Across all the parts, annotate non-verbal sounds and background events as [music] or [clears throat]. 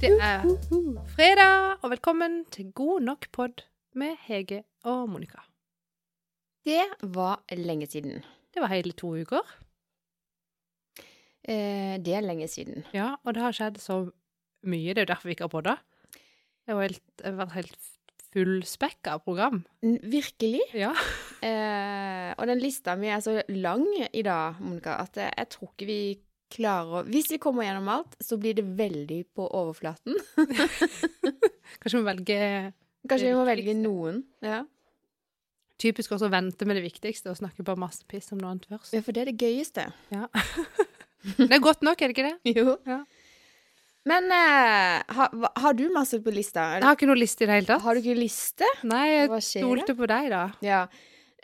Det er fredag, og velkommen til God nok pod med Hege og Monica. Det var lenge siden. Det var hele to uker. Eh, det er lenge siden. Ja, og det har skjedd så mye. Det er jo derfor vi ikke har podda. Det har vært helt fullspekka program. Virkelig. Ja. Eh, og den lista mi er så lang i dag, Monica, at jeg tror ikke vi klarer å Hvis vi kommer gjennom alt, så blir det veldig på overflaten. [laughs] Kanskje vi må velge Kanskje vi må velge noen. Ja. typisk også å vente med det viktigste og snakke bare masse piss om noe annet først. ja, for det er det gøyeste. Ja. [laughs] Det er godt nok, er det ikke det? [laughs] Jo. Ja. Men uh, har, har du masse på lista? Jeg har ikke noe liste i det hele tatt. Har du ikke liste? Nei, jeg stolte på deg, da. Ja.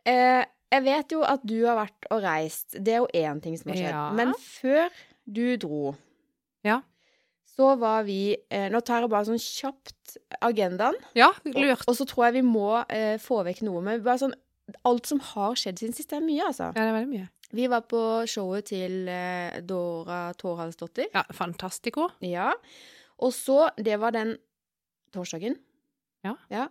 Eh, jeg vet jo at du har vært og reist. Det er jo én ting som har skjedd. Ja. Men før du dro, Ja. så var vi eh, Nå tar jeg bare sånn kjapt agendaen. Ja, lurt. og så tror jeg vi må eh, få vekk noe. Men bare sånn Alt som har skjedd siden sist, er mye, altså. Ja, det er veldig mye. Vi var på showet til eh, Dora Tårhalsdottir. Ja, Fantastico. Ja. Og så Det var den torsdagen. Ja. Ja.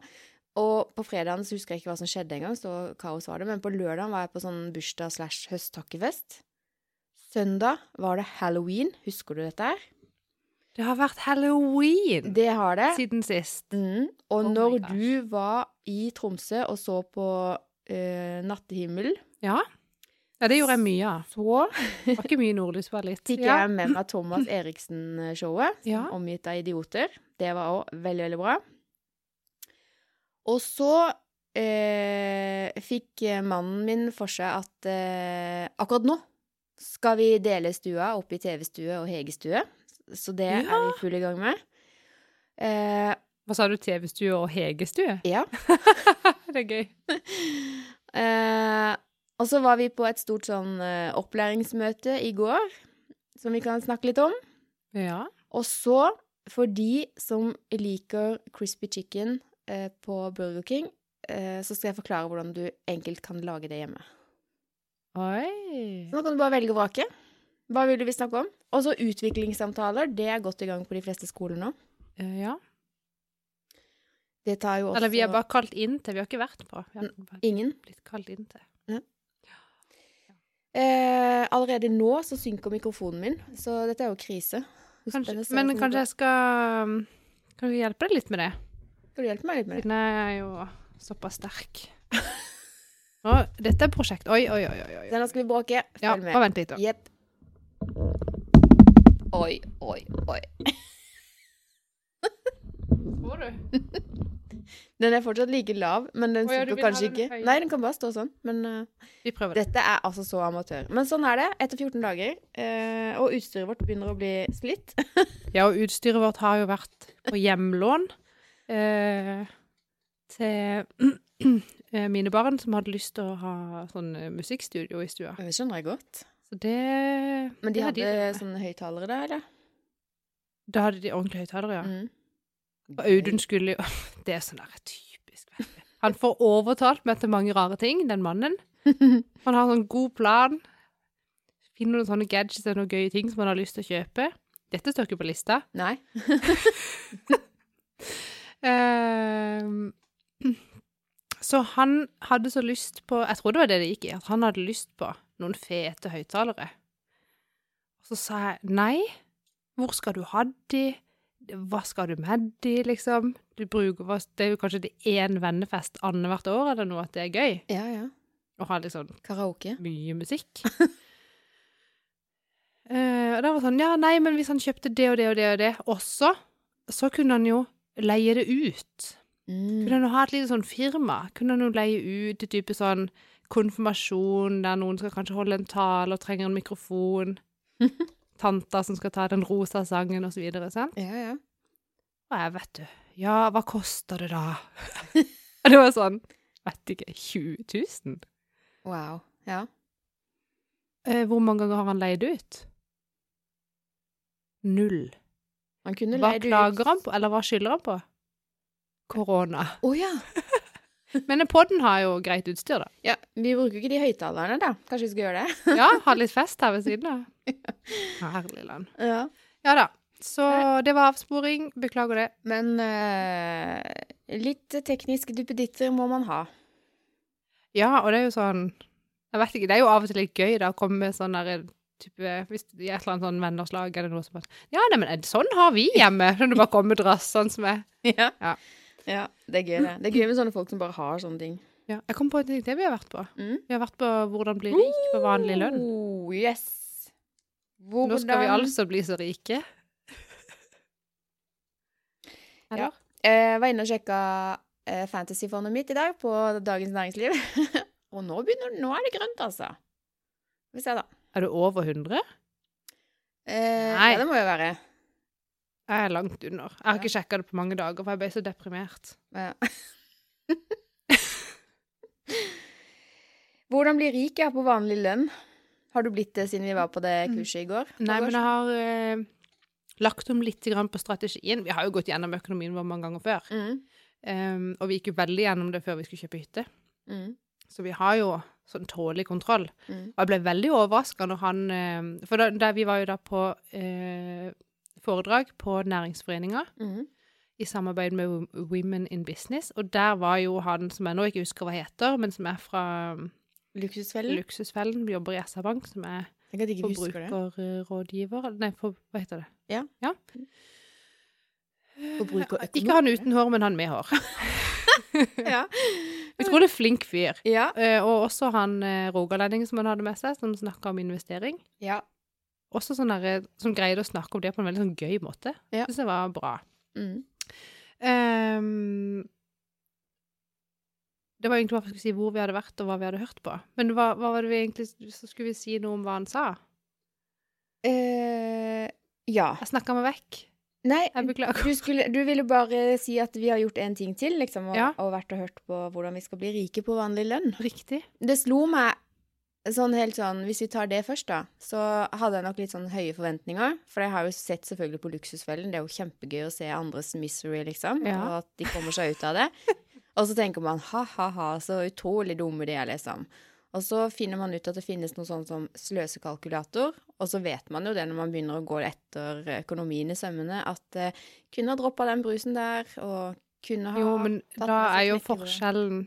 Og på fredagen så husker jeg ikke hva som skjedde engang, så kaos var det. Men på lørdagen var jeg på sånn bursdag slash høsttakkefest. Søndag var det halloween. Husker du dette her? Det har vært halloween Det har det. siden sist. Mm. Og Oh når du var i Tromsø og så på uh, Nattehimmel, Ja. ja, det gjorde jeg mye av. så [laughs] Det var ikke mye nordlys, bare litt. fikk Ja. jeg med meg Thomas Eriksen-showet, Ja. omgitt av idioter. Det var òg veldig, veldig bra. Og så eh, fikk mannen min for seg at eh, akkurat nå skal vi dele stua opp i TV-stue og Hegestue. Så det er vi full i gang med. Eh, Hva sa du, TV-stue og Hegestue? ja. [laughs] det er gøy. [laughs] Eh, og så var vi på et stort sånn eh, opplæringsmøte i går, som vi kan snakke litt om. Ja. Og så, for de som liker crispy chicken på Burger King, eh, så skal jeg forklare hvordan du enkelt kan lage det hjemme. Oi. Så nå kan du bare velge og vrake. Hva vil du vi snakke om? Og så utviklingssamtaler. Det er godt i gang på de fleste skoler nå. Eh, Ja. Det tar jo også Eller vi er bare kalt inn til. Vi har ikke vært på. Vi har Ingen. blitt kalt inn til. Eh, allerede nå så synker mikrofonen min, så dette er jo krise. Kanskje, men kanskje jeg skal Kan du hjelpe deg litt med det? Du hjelpe meg litt med det? Siden jeg er jo såpass sterk. Å, dette er prosjekt. Oi, oi, oi. oi. Så skal vi bråke. Følg Ja, med. bare vent litt, da. Jepp. Oi, oi, oi. Tror du? Den er fortsatt like lav, men den ja, synker ha kanskje den ikke. Nei, den kan bare stå sånn. Men uh, Vi prøver det. dette er altså så amatør. Men sånn er det etter 14 dager. Uh, og utstyret vårt begynner å bli slitt. [laughs] Ja, og utstyret vårt har jo vært på hjemlån eh, til [clears throat] eh, mine barn som hadde lyst til å ha sånn eh, musikkstudio i stua. Det skjønner jeg godt. Så det Men de det hadde de, sånne høyttalere der, eller? Da hadde de ordentlige høyttalere, ja. Mm. Og Audun skulle jo [laughs] Det er sånn der typisk. Han får overtalt meg til mange rare ting, den mannen. [laughs] Han har sånn god plan. Finner noen sånne gadgets og noen gøye ting som han har lyst til å kjøpe. Dette står ikke på lista. Nei. [laughs] Ehm, så han hadde så lyst på Jeg tror det var det det gikk i. At han hadde lyst på noen fete høyttalere. Og så sa jeg nei. Hvor skal du ha de? Hva skal du med de, liksom? Du bruker, det er jo kanskje det én vennefest annethvert år eller noe, at det er gøy Ja, ja. å ha sånn Karaoke. mye musikk. Uh, [laughs] og da var det sånn, ja, nei, men hvis han kjøpte det og det og det og det også, så kunne han jo leie det ut. Mm. Kunne han jo ha et lite sånn firma? Kunne han leie ut til type sånn konfirmasjon, der noen skal kanskje holde en tale og trenger en mikrofon. [laughs] Tanta som skal ta den rosa sangen og så videre, sant? Ja, ja. Og jeg, vet du, ja, hva koster det da? [laughs] og det var sånn, vet ikke, 20 000? Wow. Ja. Eh, hvor mange ganger har han leid ut? Null. Han kunne Hva leid ut klager han på, eller hva skylder han på? Korona. Å ja. [laughs] Men podden har jo greit utstyr, da. ja. Vi bruker ikke de høyttalerne, da. Kanskje vi skal gjøre det? [laughs] Ja, ha litt fest her ved [laughs] siden av. Herlig land. Ja. Ja da. Så det var avsporing. Beklager det. Men uh, litt tekniske duppeditter må man ha. Ja, og det er jo sånn Jeg vet ikke, det er jo av og til litt gøy da å komme med sånn der type Hvis det er et eller annet sånn vennerslag eller noe som bare Ja, nei, men sånn har vi hjemme. Når du bare kommer drass sånn som jeg. [laughs] Ja. Ja. ja. Det er gøy, det. Det er gøy med sånne folk som bare har sånne ting. Ja, jeg kom på en ting til vi har vært på. Mm. Vi har vært på Hvordan bli rik på vanlig lønn. Oh, yes. Nå skal vi altså bli så rike. [laughs] Eller? Ja. Jeg var inne og sjekka eh, fantasyfondet mitt i dag på Dagens Næringsliv. [laughs] og nå, begynner, nå er det grønt, altså. Skal vi se, da. Er du over 100? Eh, Nei. Ja, det må jo være. Jeg er langt under. Jeg har ikke sjekka det på mange dager, for jeg ble så deprimert. Ja. [laughs] Hvordan bli rik ja, på vanlig lønn? Har du blitt det siden vi var på det kurset i går? Nei, men jeg har eh, lagt om litt på strategien. Vi har jo gått gjennom økonomien vår mange ganger før. mm. Um, og vi gikk jo veldig gjennom det før vi skulle kjøpe hytte. Mm. Så vi har jo sånn tålelig kontroll. Mm. Og jeg ble veldig overraska når han eh, For da, da, vi var jo da på eh, foredrag på Næringsforeninga Mm. i samarbeid med Women in Business, og der var jo han som jeg nå ikke husker hva heter, men som er fra Luksusfellen? Luksusfellen, jobber i SR-Bank, som er forbrukerrådgiver Nei, for, hva heter det? Ja. ja. Ikke han uten hår, men han med hår. [laughs] ja. [laughs] Utrolig flink fyr. ja. Eh, og også han eh, rogalendingen som han hadde med seg, som snakka om investering. Ja. Også sånn derre som greide å snakke om det på en veldig sånn gøy måte. Ja. Syns jeg var bra. Mm. Um, det var egentlig bare for å si hvor vi hadde vært, og hva vi hadde hørt på. Men hva, hva var det vi egentlig Så skulle vi si noe om hva han sa? Eh, ja. Jeg snakka meg vekk. Nei, du, skulle, du ville bare si at vi har gjort en ting til, liksom, og, Ja. og vært og hørt på hvordan vi skal bli rike på vanlig lønn. Riktig. Det slo meg sånn helt sånn Hvis vi tar det først, da, så hadde jeg nok litt sånn høye forventninger. For jeg har jo sett selvfølgelig på Luksusfellen. Det er jo kjempegøy å se andres misery, liksom, Ja. og at de kommer seg ut av det. [laughs] Og så tenker man ha-ha-ha, så utrolig dumme de er, liksom. Og så finner man ut at det finnes noe sånt som sløsekalkulator, og så vet man jo det når man begynner å gå etter økonomien i sømmene, at eh, kunne ha droppa den brusen der, og kunne ha Jo, men da er jo forskjellen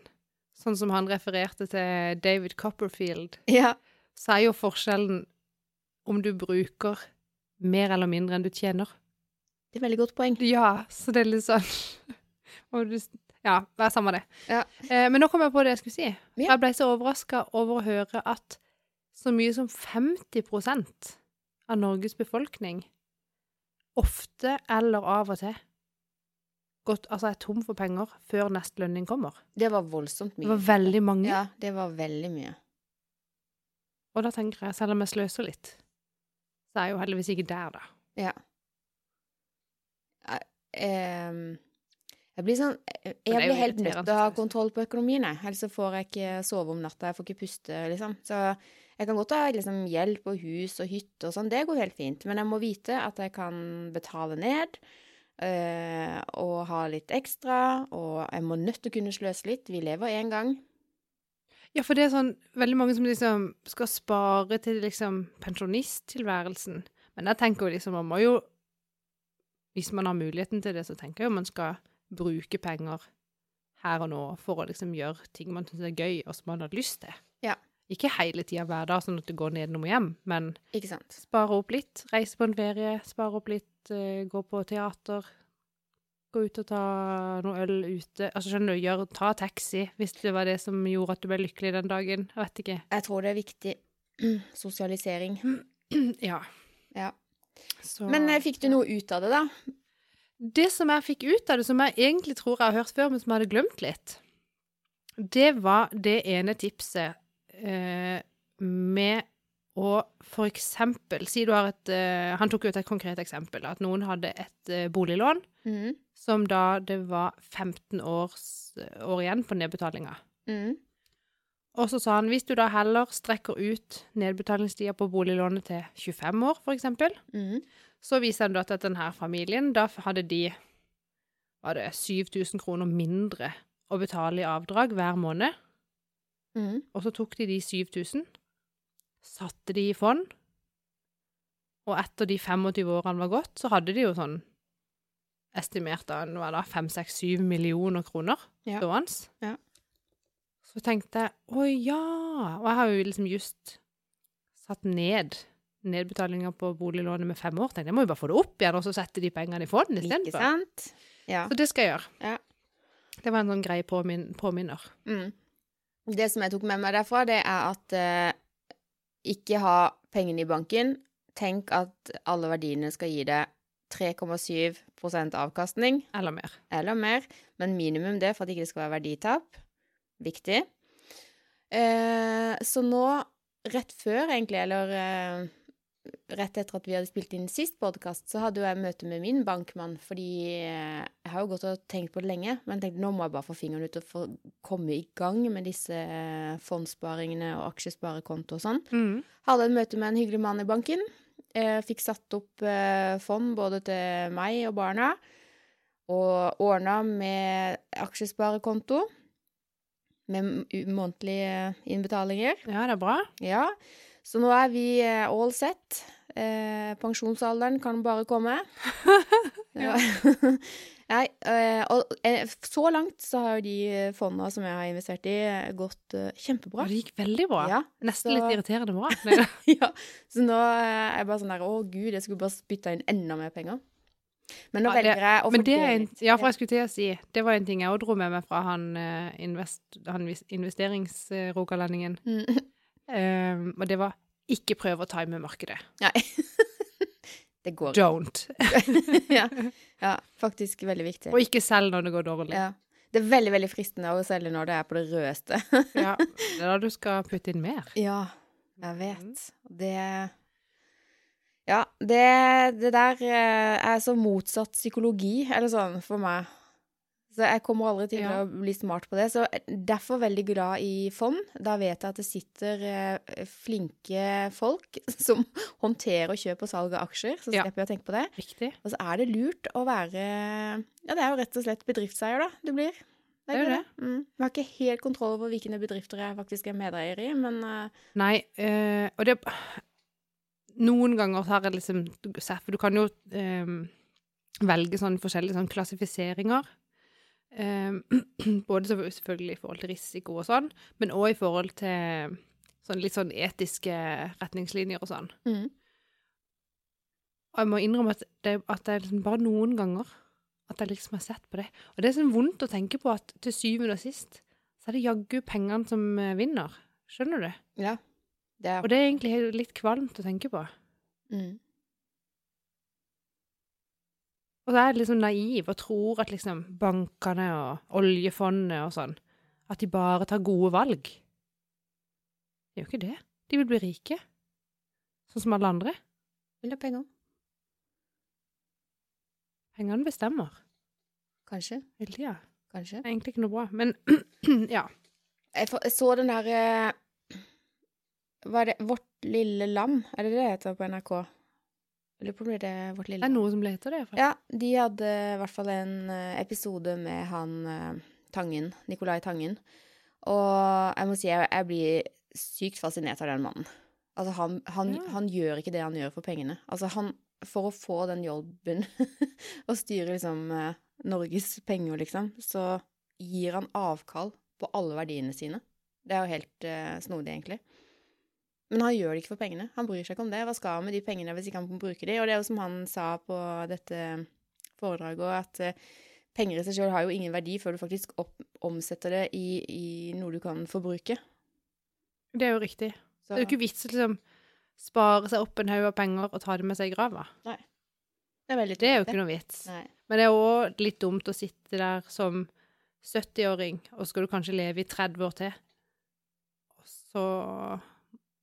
Sånn som han refererte til David Copperfield, Ja. så er jo forskjellen om du bruker mer eller mindre enn du tjener. Det er et veldig godt poeng. Ja, så det er litt sånn [laughs] og du, Ja, det er samme det. Ja. Eh, men nå kom jeg på det jeg skulle si. Ja. Jeg ble så overraska over å høre at så mye som 50% av Norges befolkning ofte eller av og til gått, altså er tom for penger før neste lønning kommer. Det var voldsomt Det var veldig mange. Ja, det var veldig mye. Og da tenker jeg, selv om jeg sløser litt, så er jeg jo heldigvis ikke der, da. Ja. Ehm, jeg blir sånn Jeg, det er jeg blir helt nødt til å ha kontroll på økonomien, jeg. Ellers så får jeg ikke sove om natta, jeg får ikke puste, liksom. Så jeg kan godt ha liksom, hjelp og hus og hytte og sånn, det går helt fint. Men jeg må vite at jeg kan betale ned. øh, og ha litt ekstra, og jeg må nødt til å kunne sløse litt. Vi lever én gang. Ja, for det er sånn veldig mange som liksom skal spare til liksom pensjonisttilværelsen. Men jeg tenker jo liksom, man må jo Hvis man har muligheten til det, så tenker jeg jo man skal bruke penger her og nå for å liksom gjøre ting man syns er gøy, og som man har lyst til. Ja. Ikke hele tida hver dag, sånn at det går nedenom og hjem, men spare opp litt. Reise på en ferie, spare opp litt, eh, gå på teater. Gå ut og ta noe øl ute. Altså, skjønner du, gjør, ta taxi hvis det var det som gjorde at du ble lykkelig den dagen. Jeg vet ikke. Jeg tror det er viktig. [clears throat] Sosialisering. [clears throat] Ja. Ja. Så Men eh, fikk du noe ut av det, da? Det som jeg fikk ut av det, som jeg egentlig tror jeg har hørt før, men som jeg hadde glemt litt, det var det ene tipset eh, med å for eksempel Si du har et eh, Han tok ut et konkret eksempel. At noen hadde et eh, boliglån Mm. som da det var 15 års, år igjen på nedbetalinga. Mm. Og så sa han hvis du da heller strekker ut nedbetalingstida på boliglånet til 25 år, for eksempel, Mm. Så viser det at denne familien, da hadde de var det 7000 kroner mindre å betale i avdrag hver måned. Mm. Og så tok de de 7000, satte de i fond, Og etter de 25 årene var gått, så hadde de jo sånn estimert av hva da, 5-6-7 millioner kroner Ja. stående. Ja. Så tenkte jeg å ja! Og jeg har jo liksom just satt ned nedbetalinga på boliglånet med fem år. Tenkte jeg må jo bare få det opp igjen, og så sette de pengene i fond Ikke istedenfor. Ja. Så det skal jeg gjøre. Ja. Det var en sånn grei påmin påminner. Mm. Det som jeg tok med meg derfra, det er at eh, ikke ha pengene i banken. Tenk at alle verdiene skal gi deg 3,7% avkastning Eller mer. eller mer, men minimum det for at ikke det skal være verditap. Viktig. Eh, så nå, rett før egentlig, eller eh, rett etter at vi hadde spilt inn sist podkast, så hadde jo jeg møte med min bankmann, fordi eh, jeg har jo gått og tenkt på det lenge, men tenkte nå må jeg bare få fingeren ut og få komme i gang med disse eh, fondssparingene og aksjesparekonto og sånn. Mm. Hadde et møte med en hyggelig mann i banken. Eh, fikk satt opp fond både til meg og barna. Og ordna med aksjesparekonto. Med månedlige innbetalinger. Ja, det er bra. Ja. Så nå er vi eh, all set. Eh, pensjonsalderen kan bare komme. [laughs] ja. [laughs] Nei, eh, og eh, så langt så har jo de fondene som jeg har investert i, gått kjempebra. Det gikk veldig bra. Ja, Nesten så- litt irriterende bra. [laughs] Ja, så nå er jeg bare sånn der Å, gud, jeg skulle bare spytta inn enda mer penger. Men nå Ja, velger jeg å Men det fordele litt. ja, for jeg skulle til å si, det var en ting jeg også dro med meg fra han, invest, han investeringsrogalendingen. Mm. Um, og det var ikke prøve å time markedet. Nei. [laughs] det går. Don't. [laughs] ja. [laughs] ja, faktisk veldig viktig. Og ikke selg når det går dårlig. Ja. Det er veldig, veldig fristende å selge når det er på det rødeste. Ja. Det er da du skal putte inn mer. ja, jeg vet. Det Ja, det, det der eh, er så motsatt psykologi, eller sånn, for meg. Så jeg kommer aldri til Ja. å bli smart på det. Så derfor veldig glad i fond. Da vet jeg at det sitter eh, flinke folk [laughs] som håndterer kjøp og salg av aksjer. Så Ja. slipper jeg å tenke på det. Riktig. Og så er det lurt å være Ja, det er jo rett og slett bedriftseier, da. Du blir. Det er jo det. Mm. Vi har ikke helt kontroll over hvilke bedrifter jeg faktisk er medeier i, men eh, Nei, øh, og det Noen ganger så har jeg liksom For du kan jo øh, velge sånn forskjellige sånn klassifiseringer. Eh, [clears throat] både selvfølgelig i forhold til risiko og sånn, men òg i forhold til sånn litt sånn etiske retningslinjer og sånn. mm. Og jeg må innrømme at det, at det er liksom bare noen ganger at jeg liksom har sett på det. Og det er sånn vondt å tenke på at til syvende og sist så er det jaggu pengene som eh, vinner. Skjønner du? Ja. Det er Og det er egentlig litt kvalmt å tenke på. mm. Og så er jeg liksom naiv og tror at liksom bankene og oljefondet og sånn, at de bare tar gode valg. Det er jo ikke det. De vil bli rike. Sånn som alle andre. Vil ha penger. Pengene bestemmer Kanskje. Veldig, ja. Kanskje. Det er egentlig ikke noe bra. Men [clears throat] ja. Jeg, for, jeg så den der eh, Hva er det Vårt lille lam? Er det det det heter på NRK? Lurer på om det er Vårt lille Det er noe som heter det. iallfall. Ja, de hadde i hvert fall en eh, episode med han eh, Tangen, Nicolai Tangen. Og jeg må si jeg, jeg blir sykt fascinert av den mannen. Altså, han, han, Ja. han gjør ikke det han gjør for pengene. Altså, han For å få den jobben [laughs] og styre liksom eh, Norges penger, liksom, så gir han avkall på alle verdiene sine. Det er jo helt uh, snodig, egentlig. Men han gjør det ikke for pengene. Han bryr seg ikke om det. Hva skal han med de pengene hvis ikke han kan bruke de? Og det er jo som han sa på dette foredraget at eh, penger i seg sjøl har jo ingen verdi før du faktisk opp, omsetter det i, i noe du kan forbruke. Det er jo riktig. Så, Det er jo ikke vits å liksom spare seg opp en haug av penger og ta det med seg i grava. det er Det er jo ikke noe vits. Nei. Men det er òg litt dumt å sitte der som 70-åring, og skal du kanskje leve i 30 år til. Og så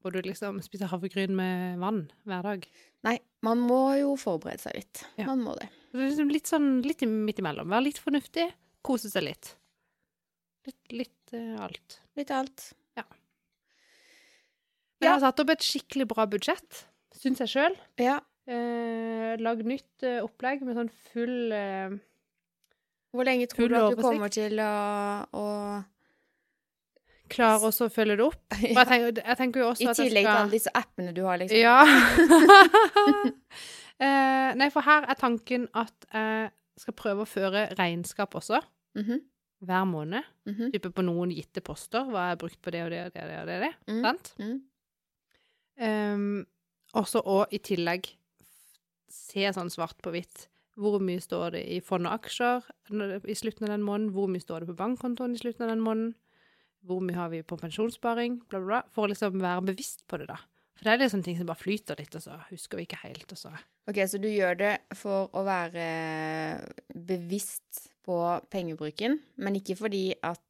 må du liksom spiser havregryn med vann hver dag. Nei, man må jo forberede seg litt. Ja. Man må det. Det er liksom litt sånn litt midt imellom. Være litt fornuftig, kose seg litt. Litt, litt uh, alt. Litt alt. Men jeg Ja. har satt opp et skikkelig bra budsjett, syns jeg sjøl. Ja. Eh, Lagd nytt eh, opplegg med sånn full eh, Hvor lenge tror du at du oversikt. kommer til å, å klarer også å følge det opp. [laughs] For jeg tenker, jeg tenker jo også I at jeg tillegg til alle disse appene du har, liksom. Ja. [laughs] [laughs] eh, nei, for her er tanken at jeg skal prøve å føre regnskap også, Mhm, hver måned. mhm, Type på noen gitte poster. Hva jeg har brukt på det og det og det og det. og det, det Mm. Sant? Um, også og i tillegg se sånn svart på hvitt. Hvor mye står det i fond og aksjer i slutten av den måneden? Hvor mye står det på bankkontoen i slutten av den måneden? Hvor mye har vi på pensjonssparing? Bla, bla, bla. For å liksom være bevisst på det, da. For det er liksom ting som bare flyter litt, og så husker vi ikke helt, og så Ok, så du gjør det for å være bevisst på pengebruken, men ikke fordi at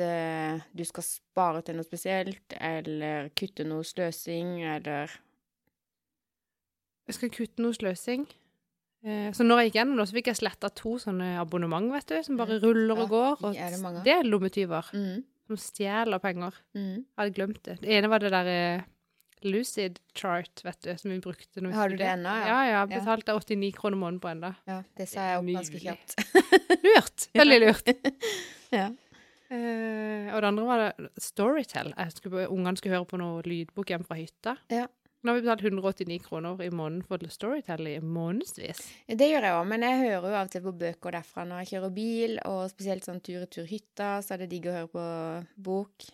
uh, du skal spare til noe spesielt, eller kutte noe sløsing, eller Jeg skal kutte noe sløsing. Eh, Så når jeg gikk gjennom det, så fikk jeg sletta to sånne abonnement, vet du, som bare ruller og går. Og det er lommetyver mm, som stjeler penger. mm. Jeg hadde glemt det. Det ene var det der eh, Lucid Chart, vet du, som vi brukte når vi Har du det ennå, ja? Ja, ja. Betalte 89 kroner måneden på enda. Ja, det sa jeg opp ganske kjapt. [laughs] Lurt! [laughs] Veldig lurt. [laughs] ja. Uh, og det andre var det Storytell. Ungene skulle høre på noe lydbok hjemme fra hytta. Ja. Nå har vi betalt 189 kroner i måneden for Storytell i månedsvis. Det gjør jeg òg, men jeg hører jo av og til på bøker derfra når jeg kjører bil, og spesielt sånn tur-retur hytta, så er det digg å høre på bok.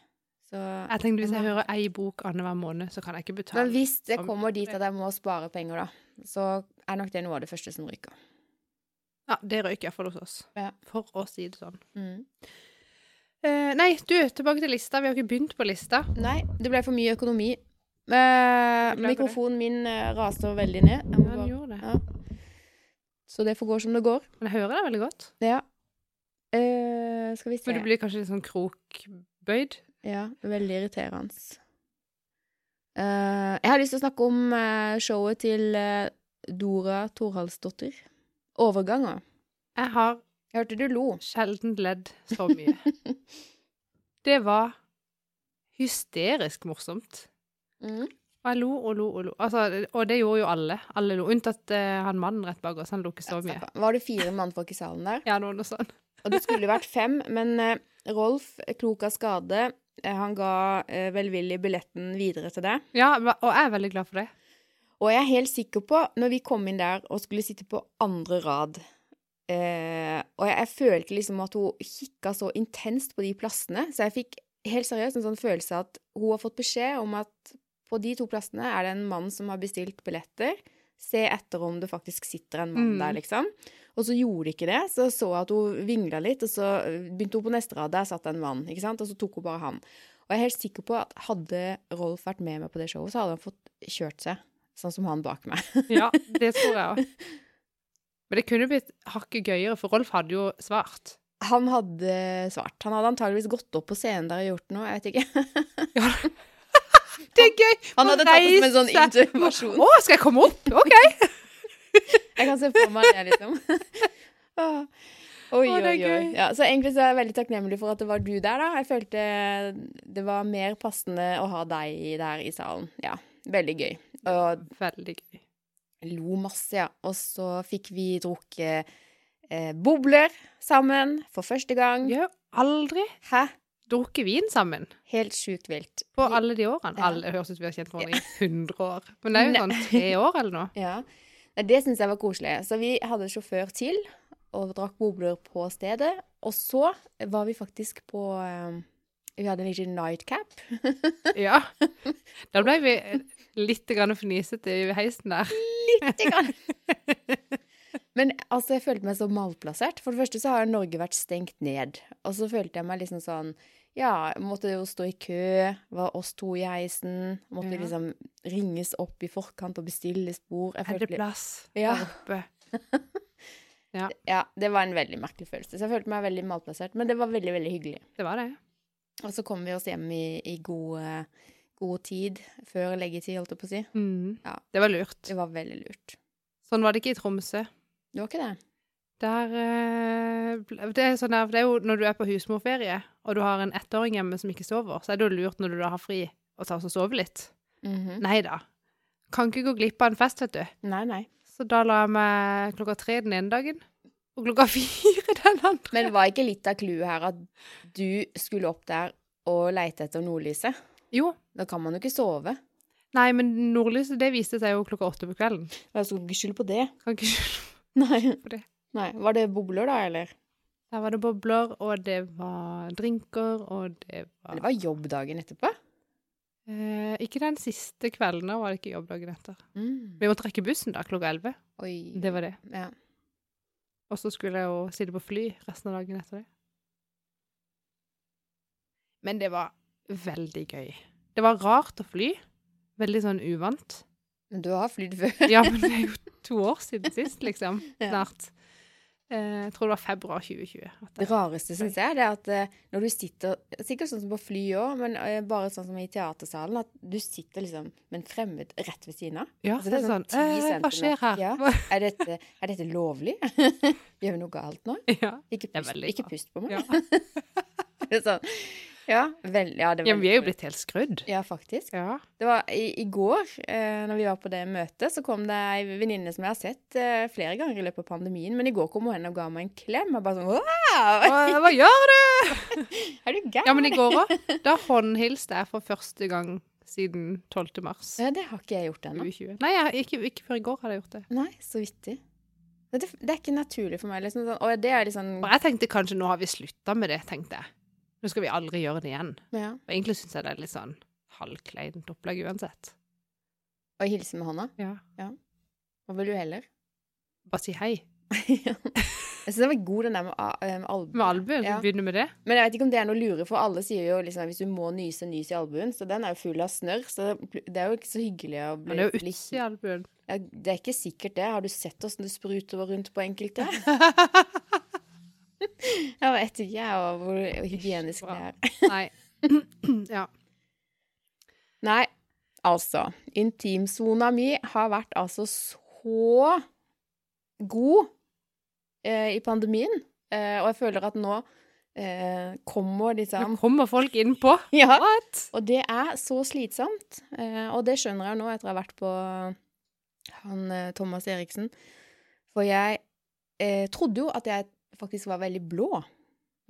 Så Jeg tenkte Hvis jeg hører ei bok annenhver måned, så kan jeg ikke betale. Men hvis det kommer dit at jeg må spare penger, da, så er nok det noe av det første som ryker. Ja, det røyker iallfall hos oss. Ja. For å si det sånn. Mm. Eh, nei, du, tilbake til lista. Vi har ikke begynt på lista. Nei, det ble for mye økonomi. Eh, mikrofonen min raste veldig ned. Ja, den gjorde det. ja. Så det får gå som det går. Men jeg hører deg veldig godt. Ja. Eh, skal vi se. Men du blir kanskje litt sånn krokbøyd? Ja, veldig irriterende. Eh, jeg har lyst til å snakke om eh, showet til eh, Dora Thorhalsdottir. Overganger. Jeg har Jeg hørte du lo. sjelden ledd så [laughs] mye. Det var hysterisk morsomt. Mm. Og jeg lo og lo og lo. Altså, og det gjorde jo alle. Alle lo. Unntatt uh, han mannen rett bak oss. Han lo ikke så mye. Var det fire mannfolk i salen der? Ja, noe sånn. Og det skulle vært [laughs] fem, men uh, Rolf, klok av skade, uh, han ga eh, velvillig billetten videre til deg. Ja, og jeg er veldig glad for det. Og jeg er helt sikker på, når vi kom inn der og skulle sitte på andre rad eh, Og jeg, jeg følte liksom at hun kikka så intenst på de plassene, så jeg fikk helt seriøst en sånn følelse at hun har fått beskjed om at på de to plassene er det en mann som har bestilt billetter. Se etter om det faktisk sitter en mann Mm. der, liksom. Og så gjorde de ikke det. Så så jeg at hun vingla litt, og så begynte hun på neste rad. Der satt en mann, ikke sant. Og så tok hun bare han. Og jeg er helt sikker på at hadde Rolf vært med meg på det showet, så hadde han fått kjørt seg. Sånn som han bak meg. [laughs] Ja, det tror jeg òg. Men det kunne blitt hakket gøyere, for Rolf hadde jo svart. Han hadde svart. Han hadde antageligvis gått opp på scenen der og gjort noe, jeg vet ikke. [laughs] Det er gøy! Han hadde tatt det som en sånn Reise. intervasjon. Å, skal jeg komme opp? OK. Jeg kan se for meg det, liksom. [laughs] Åh. Oi, oi, oi. Ja, så egentlig så er jeg veldig takknemlig for at det var du der, da. Jeg følte det var mer passende å ha deg der i salen. Ja, veldig gøy. Og Veldig gøy. lo masse, ja. Og så fikk vi drukket eh, bobler sammen for første gang. Ja, aldri Hæ? Drukket vin sammen Helt sjukt vilt. på alle de årene. Ja. Alle, det høres ut som vi har kjent hverandre i 100 år. Men det er jo sånn tre år eller noe. Ja. Nei, Det syns jeg var koselig. Så vi hadde sjåfør til og drakk bobler på stedet. Og så var vi faktisk på eh, Vi hadde en liten nightcap. [laughs] Ja. Da ble vi litt grann fnisete i heisen der. Lite grann. [laughs] Men altså, jeg følte meg så malplassert. For det første så har Norge vært stengt ned. Og så følte jeg meg liksom sånn Ja, måtte jo stå i kø. Var oss to i heisen. Måtte Ja. liksom ringes opp i forkant og bestilles bord. Jeg Er det plass Ja. oppe? [laughs] Ja, det var en veldig merkelig følelse. Så jeg følte meg veldig malplassert. Men det var veldig, veldig hyggelig. Det var det. Og så kom vi oss hjem i, i god, god tid. Før leggetid, holdt jeg på å si. Mm. Ja. Det var lurt. Det var veldig lurt. Sånn var det ikke i Tromsø. Det var ikke det? Der eh, det, er sånn der, det er jo når du er på husmorferie, og du har en ettåring hjemme som ikke sover, så er det jo lurt når du da har fri, å ta oss og sove litt. Mhm. Nei da. Kan ikke gå glipp av en fest, vet du. Nei, nei. Så da la jeg meg klokka tre den ene dagen, og klokka [laughs] fire den andre. Men var ikke litt av clouet her at du skulle opp der og leite etter nordlyset. Jo. Da kan man jo ikke sove. Nei, men nordlyset, det viste seg jo klokka åtte på kvelden. Jeg skal ikke skylde på det. Kan ikke skylde på det. Nei. Var det bobler, da, eller? Der var det bobler, og det var drinker, og det var Det var jobbdagen etterpå. eh, Ikke den siste kvelden, da var det ikke jobbdagen etter. Mm. Vi måtte rekke bussen da, klokka elleve. Det var det. Ja. Og så skulle jeg jo sitte på fly resten av dagen etter det. Men det var veldig gøy. Det var rart å fly. Veldig sånn uvant. Men du har flydd før. Ja, men det er jo [laughs] to år siden sist, liksom. Snart. Eh, jeg tror det var februar 2020. at Det rareste, syns jeg, det er at eh, når du sitter Sikkert sånn som på fly òg, men eh, bare sånn som i teatersalen, at du sitter liksom med en fremmed rett ved siden av. Ja, Altså, det er sånn, eh, Hva skjer her? Ja. [laughs] Er dette, er dette lovlig? [laughs] Gjør vi noe galt nå? ja. Ikke Det pust, ikke pust på meg. Ja. [laughs] Det er sånn. Ja, vel, ja, det var ja, vi er jo blitt helt skrudd. Ja, faktisk. Ja. Det var i, i går, eh, når vi var på det møtet, så kom det ei venninne som jeg har sett eh, flere ganger i løpet av pandemien. Men i går kom hun hen og ga meg en klem. Og bare sånn Wow! Hva, hva gjør du? [laughs] Er du gæren? Ja, men i går òg. Da håndhilste jeg for første gang siden 12. mars Ja, det har ikke jeg gjort ennå. Nei, jeg, ikke, ikke før i går hadde jeg gjort det. Nei, så vittig. Det, det er ikke naturlig for meg. Liksom, sånn, og det er sånn Og jeg tenkte kanskje nå har vi slutta med det, tenkte jeg. Nå skal vi aldri gjøre det igjen. ja. Og egentlig syns jeg det er litt sånn halvkleint opplegg uansett. Og hilse med hånda. Ja. Hva vil du heller? Bare si hei. [laughs] jeg syns den var god, den der med, a- eh, med albuen. Med albuen. Ja. Begynne med det. Men jeg vet ikke om det er noe lure, for alle sier jo liksom hvis du må nyse, nys i albuen. Så den er jo full av snørr, så det er jo ikke så hyggelig å bli Men det er jo uti albuen. Ja, det er ikke sikkert det. Har du sett åssen det spruter rundt på enkelte? [laughs] Vet ikke jeg, og hvor hygienisk det er. Nei. [clears throat] ja. Nei, altså. Intimsona mi har vært altså så god eh, i pandemien. Eh, og jeg føler at nå eh, kommer liksom Nå kommer folk innpå. [laughs] Ja. What? Og det er så slitsomt. Eh, og det skjønner jeg nå etter å ha vært på han eh, Thomas Eriksen. For jeg eh, trodde jo at jeg faktisk var veldig blå.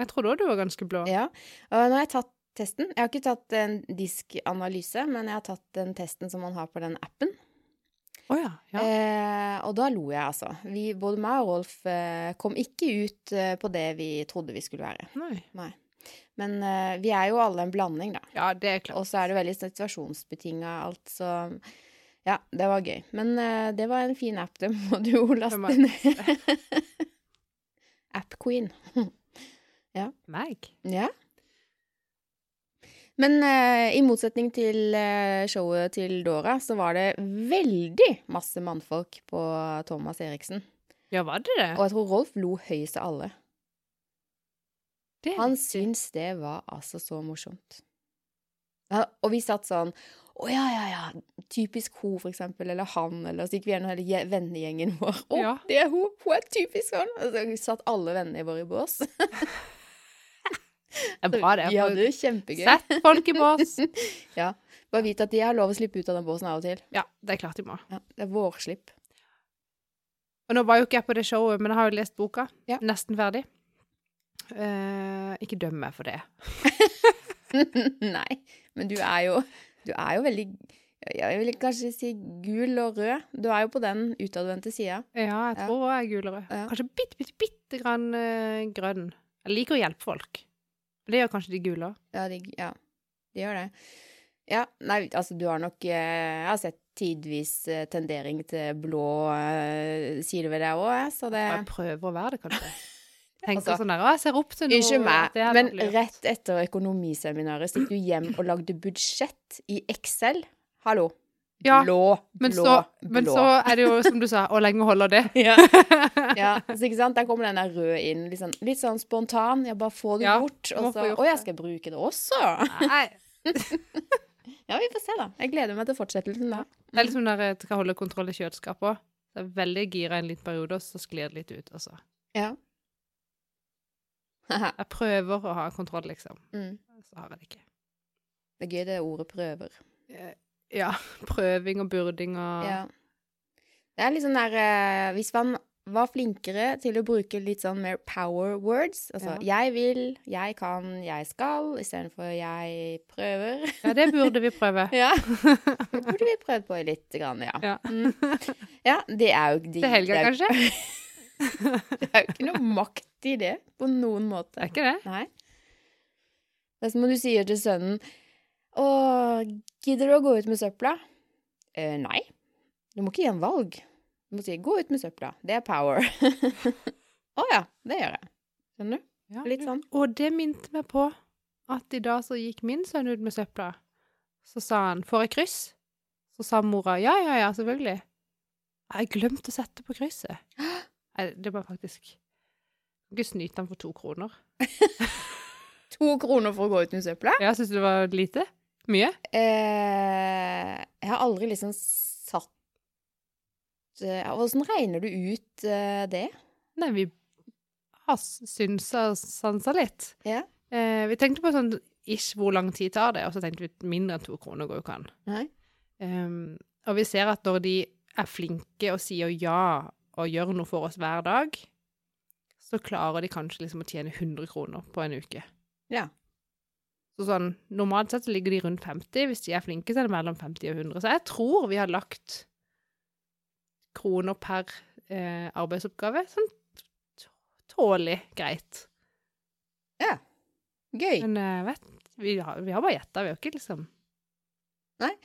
Jeg trodde òg du var ganske blå. Ja. Og nå har jeg tatt testen. Jeg har ikke tatt en diskanalyse, men jeg har tatt den testen som man har på den appen. Oh ja. ja. Eh, og da lo jeg, altså. Vi, både meg og Rolf eh, kom ikke ut eh, på det vi trodde vi skulle være. Nei. Nei. Men eh, vi er jo alle en blanding, da. Ja, det er klart. Og så er det veldig situasjonsbetinga alt, så ja, det var gøy. Men eh, det var en fin app, det må du jo laste ned. [laughs] App Queen. Meg? Ja. Men uh, i motsetning til uh, showet til Dora, så var det veldig masse mannfolk på Thomas Eriksen. Ja, var det det? Og jeg tror Rolf lo høyest av alle. det Han syns det var altså så morsomt. Ja, og vi satt sånn Å ja, ja, ja. Typisk hun, for eksempel. Eller han. Eller så gikk vi gjennom hele je- vennegjengen vår. Å, Ja. det er hun! Hun er typisk han! Og så satt alle vennene våre i bås. [laughs] Det er bra, det. Vi hadde det kjempegøy. Sett folk i bås. [laughs] Ja. Bare vit at de har lov å slippe ut av den båsen av og til. Ja, det er klart de må. Ja, det er vårslipp. Og nå var jo ikke jeg på det showet, men jeg har jo lest boka. Ja. Nesten ferdig. Uh, ikke døm meg for det. [laughs] Nei, men du er jo Du er jo veldig Jeg vil kanskje si gul og rød. Du er jo på den utadvendte sida. Ja, jeg Ja. tror jeg er gul og rød. Ja. Kanskje bitte, bitte, bitte grann uh, grønn. Jeg liker å hjelpe folk. Det gjør kanskje de gule òg. Ja, de, ja, de gjør det. Ja, nei, altså du har nok eh, Jeg har sett tidvis eh, tendering til blå eh, sider ved deg òg, så det Jeg prøver å være det, kanskje. [laughs] Tenker Altså, sånn der, jeg ser opp til noe. Ikke meg, men rett etter økonomiseminaret gikk du hjem og lagde budsjett i Excel. Hallo. Ja, blå, Men blå, så, men så er det jo, som du sa, hvor lenge holder det? [laughs] ja. [laughs] ja, så ikke sant? Der kommer den der røde inn. Litt sånn, litt sånn spontan. Jeg bare får det Ja, bort. Og så Å, jeg skal bruke det også. Nei. [laughs] Ja, vi får se, da. Jeg gleder meg til fortsettelsen da. Det er liksom når jeg skal holde kontroll i kjøleskapet òg. Det er veldig gira en liten periode, og så sklir det litt ut. Altså. Ja. Jeg prøver å ha kontroll, liksom. mm. Så har jeg det ikke. Det er gøy det ordet prøver. Ja. [laughs] Prøving og burding og Ja. Det er litt sånn der eh, Hvis man var flinkere til å bruke litt sånn mer power words. Altså jeg vil, jeg kan, jeg skal, istedenfor jeg prøver. Ja, det burde vi prøve. [laughs] Ja. [laughs] Det burde vi prøvd på litt, grann, ja. Ja. Mm. ja, det er jo de, Til helga, det kanskje? Det er jo ikke noe makt i det, på noen Det måte. er ikke det? Nei. Det er som om du sier til sønnen Å, gidder du å gå ut med søpla? Eh, nei. Du må ikke gi en valg. Du må si 'gå ut med søpla'. Det er power. [laughs] Å ja, det gjør jeg. Skjønner du? Ja, Litt sånn. Og det minte meg på at i dag så gikk min sønn ut med søpla. Så sa han 'får jeg kryss?' Så sa mora 'ja, ja, ja, selvfølgelig'. Jeg glemte å sette på krysset. [gasps] Det var faktisk ikke snyte han for to kroner. [laughs] To kroner for å gå ut med søpla? Jeg syns det var lite. Mye. Eh, jeg har aldri liksom satt eh, Hvordan regner du ut eh, det? Nei, vi har synsa og sansa litt. Ja. Eh, vi tenkte på sånn ish hvor lang tid tar det, og så tenkte vi mindre enn to kroner går jo ikke an. Um, og vi ser at når de er flinke og sier ja og gjør noe for oss hver dag, så klarer de kanskje liksom å tjene 100 kroner på en uke. Ja. Så sånn, normalt sett så ligger de rundt 50. Hvis de er flinke, så er det mellom 50 og 100. Så jeg tror vi har lagt kroner per eh, arbeidsoppgave sånn tålelig greit. Ja. Gøy. Men uh, vet, vi har, vi har bare gjetta, vi har ikke liksom Eh,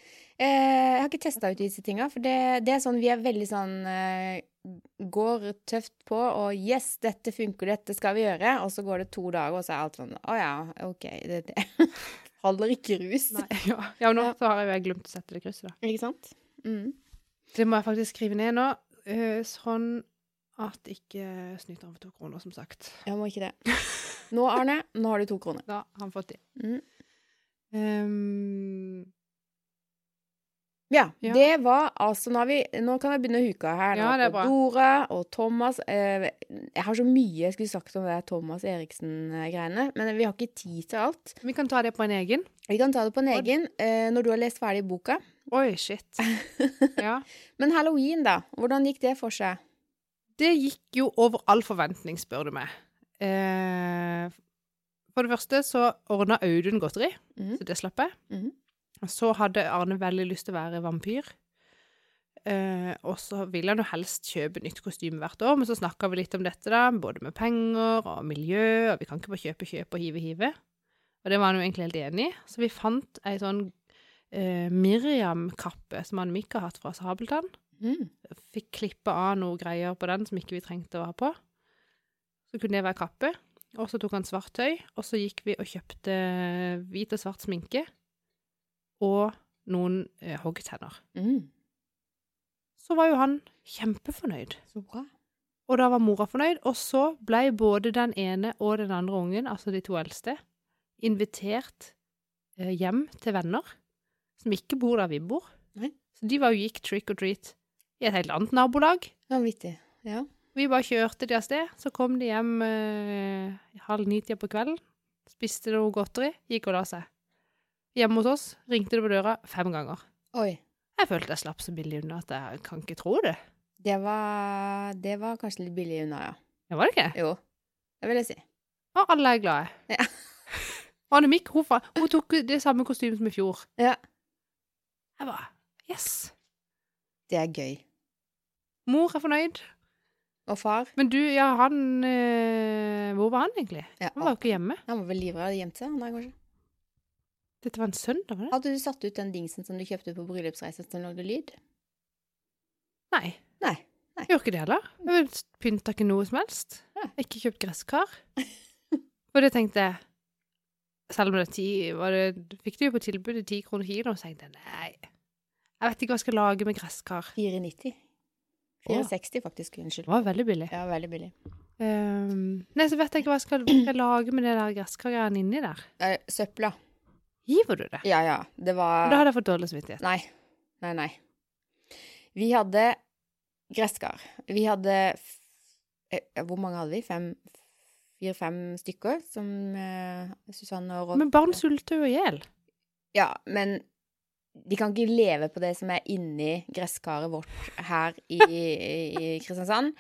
jeg har ikke testa ut disse tinga, for det, det er sånn vi er veldig sånn eh, Går tøft på og 'yes, dette funker, dette skal vi gjøre', og så går det to dager, og så er alt sånn 'å ja, OK', det, det. [laughs] Holder ikke rus. Nei, ja. ja, og nå har jeg jo glemt å sette det krysset, da. Ikke sant? Mm. Det må jeg faktisk skrive ned nå, eh, sånn at ikke snyter han for to kroner, som sagt. Ja, må ikke det. Nå, Arne, nå har du to kroner. Da har han fått de. Mm. Ehm, Ja, Ja. det var altså Nå, vi, nå kan jeg begynne å huka her. Nå Ja. Dora og Thomas. Eh, jeg har så mye jeg skulle sagt om det Thomas Eriksen-greiene, men vi har ikke tid til alt. vi kan ta det på en egen. Vi kan ta det på en egen eh, når du har lest ferdig boka. Oi, shit. [laughs] Ja. Men halloween, da? Hvordan gikk det for seg? Det gikk jo over all forventning, spør du meg. Eh, for det første så ordna Audun godteri, mm. så det slapp jeg. Mhm. Så hadde Arne veldig lyst til å være vampyr. Eh, og så ville han jo helst kjøpe nytt kostyme hvert år, men så snakka vi litt om dette, da, både med penger og miljø, og vi kan ikke bare kjøpe, kjøpe og hive, hive. Og det var han jo egentlig helt enig i. Så vi fant ei sånn eh, Miriam-kappe som Anne-Mik har hatt fra Sabeltann. Mm. Fikk klippe av noe greier på den som ikke vi trengte å ha på. Så kunne det være kappe. Og så tok han svart tøy, og så gikk vi og kjøpte hvit og svart sminke. Og noen eh, hoggtenner. Mm. Så var jo han kjempefornøyd. Så bra. Og da var mora fornøyd. Og så ble både den ene og den andre ungen, altså de to eldste, invitert eh, hjem til venner som ikke bor der vi bor. Nei. Så de var jo gikk trick or treat i et helt annet nabolag. Vanvittig. Ja. Vi bare kjørte de av sted, så kom de hjem eh, halv ni-tida på kvelden, spiste noe godteri, gikk og la seg. Hjemme hos oss ringte det på døra fem ganger. Oi. Jeg følte jeg slapp så billig unna at jeg kan ikke tro det. Det var, det var kanskje litt billig unna, ja. Det var det ikke. Jo, det vil jeg si. Og alle er glade. Ja. [laughs] Anne-Mikk, hun, hun tok det samme kostymet som i fjor. Ja. Jeg bare Yes. Det er gøy. Mor er fornøyd. Og far? Men du, ja, han øh, Hvor var han egentlig? Ja, Han var jo ikke hjemme. han var vel livredd og gjemte seg, han der, kanskje? Dette var en søndag, var det? Hadde du satt ut den dingsen som du kjøpte på bryllupsreisen som lagde lyd? Nei. Nei. Nei. Gjorde ikke det heller. Jeg pynta ikke noe som helst. Ja. Ikke kjøpt gresskar. [laughs] Og det tenkte jeg Selv om det er ti var det, Fikk det jo på tilbud ti kroner kilo, så tenkte jeg nei. Jeg vet ikke hva jeg skal lage med gresskar. 4,90. 4,60 faktisk, unnskyld. Det var veldig billig. Ja, veldig billig. Um, nei, så vet jeg ikke hva jeg skal, hva jeg lage med det der gresskargreiene inni der. Eh, søpla. Hiver du det? Ja, ja. Det var Da hadde jeg fått dårlig samvittighet. Nei. Nei, nei. Vi hadde gresskar. Vi hadde eh, Hvor mange hadde vi? Fem Fire-fem stykker som eh, Susanne og Rolf Men barn sulter jo i hjel. Ja, men De kan ikke leve på det som er inni gresskaret vårt her i, i Kristiansand,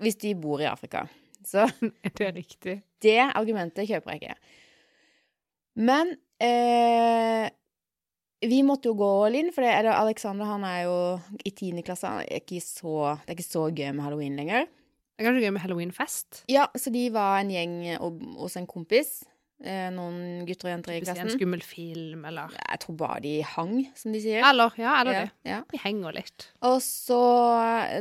hvis de bor i Afrika. Så [laughs] Det er riktig. det argumentet kjøper jeg ikke. Men eh, vi måtte jo gå all in, for det, Alexander han er jo i tiende klasse. Han er ikke så, det er ikke så gøy med halloween lenger. Det er kanskje gøy med halloweenfest. Ja, så de var en gjeng og- hos en kompis. Eh, noen gutter og jenter i klassen. en skummel film, eller Jeg tror bare de hang, som de sier. Eller, ja, eller Ja, det. ja. Vi henger litt. Og så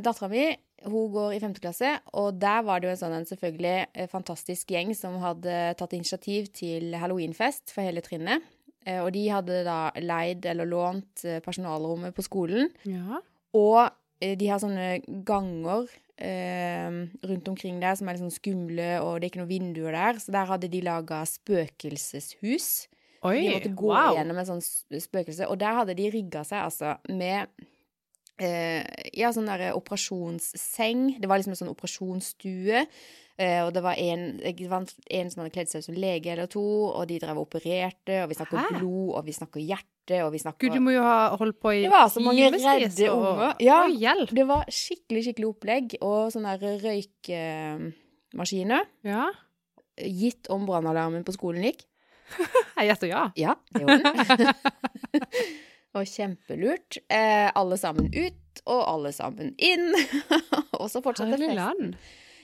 dattera mi, hun går i femte klasse, og der var det jo en sånn en selvfølgelig eh, fantastisk gjeng som hadde tatt initiativ til halloweenfest for hele trinnet. Eh, Og de hadde da leid eller lånt eh, personalrommet på skolen. Ja. Og de har sånne ganger eh, rundt omkring der som er litt sånn skumle, og det er ikke noen vinduer der. Så der hadde de laga spøkelseshus. Oi, De måtte gå wow. gjennom en sånt spøkelse, og der hadde de rigga seg altså med ja, sånn der operasjonsseng. Det var liksom en sånn operasjonsstue. Eh, og det var en, det var en som hadde kledd seg ut som lege eller to, og de drev og opererte, og vi snakker Hæ? blod, og vi snakker hjerte, og vi snakker Gud, du må jo ha holdt på i Det var så mange redde og- unger. Ja. Hjelp. Det var skikkelig, skikkelig opplegg, og sånn der røykemaskiner. Ja. Gitt om brannalarmen på skolen gikk. [laughs] Jeg gjetter ja. Ja, det gjorde den. [laughs] og kjempelurt. Eh, alle sammen ut, og alle sammen inn. [laughs] og så fortsatte festen.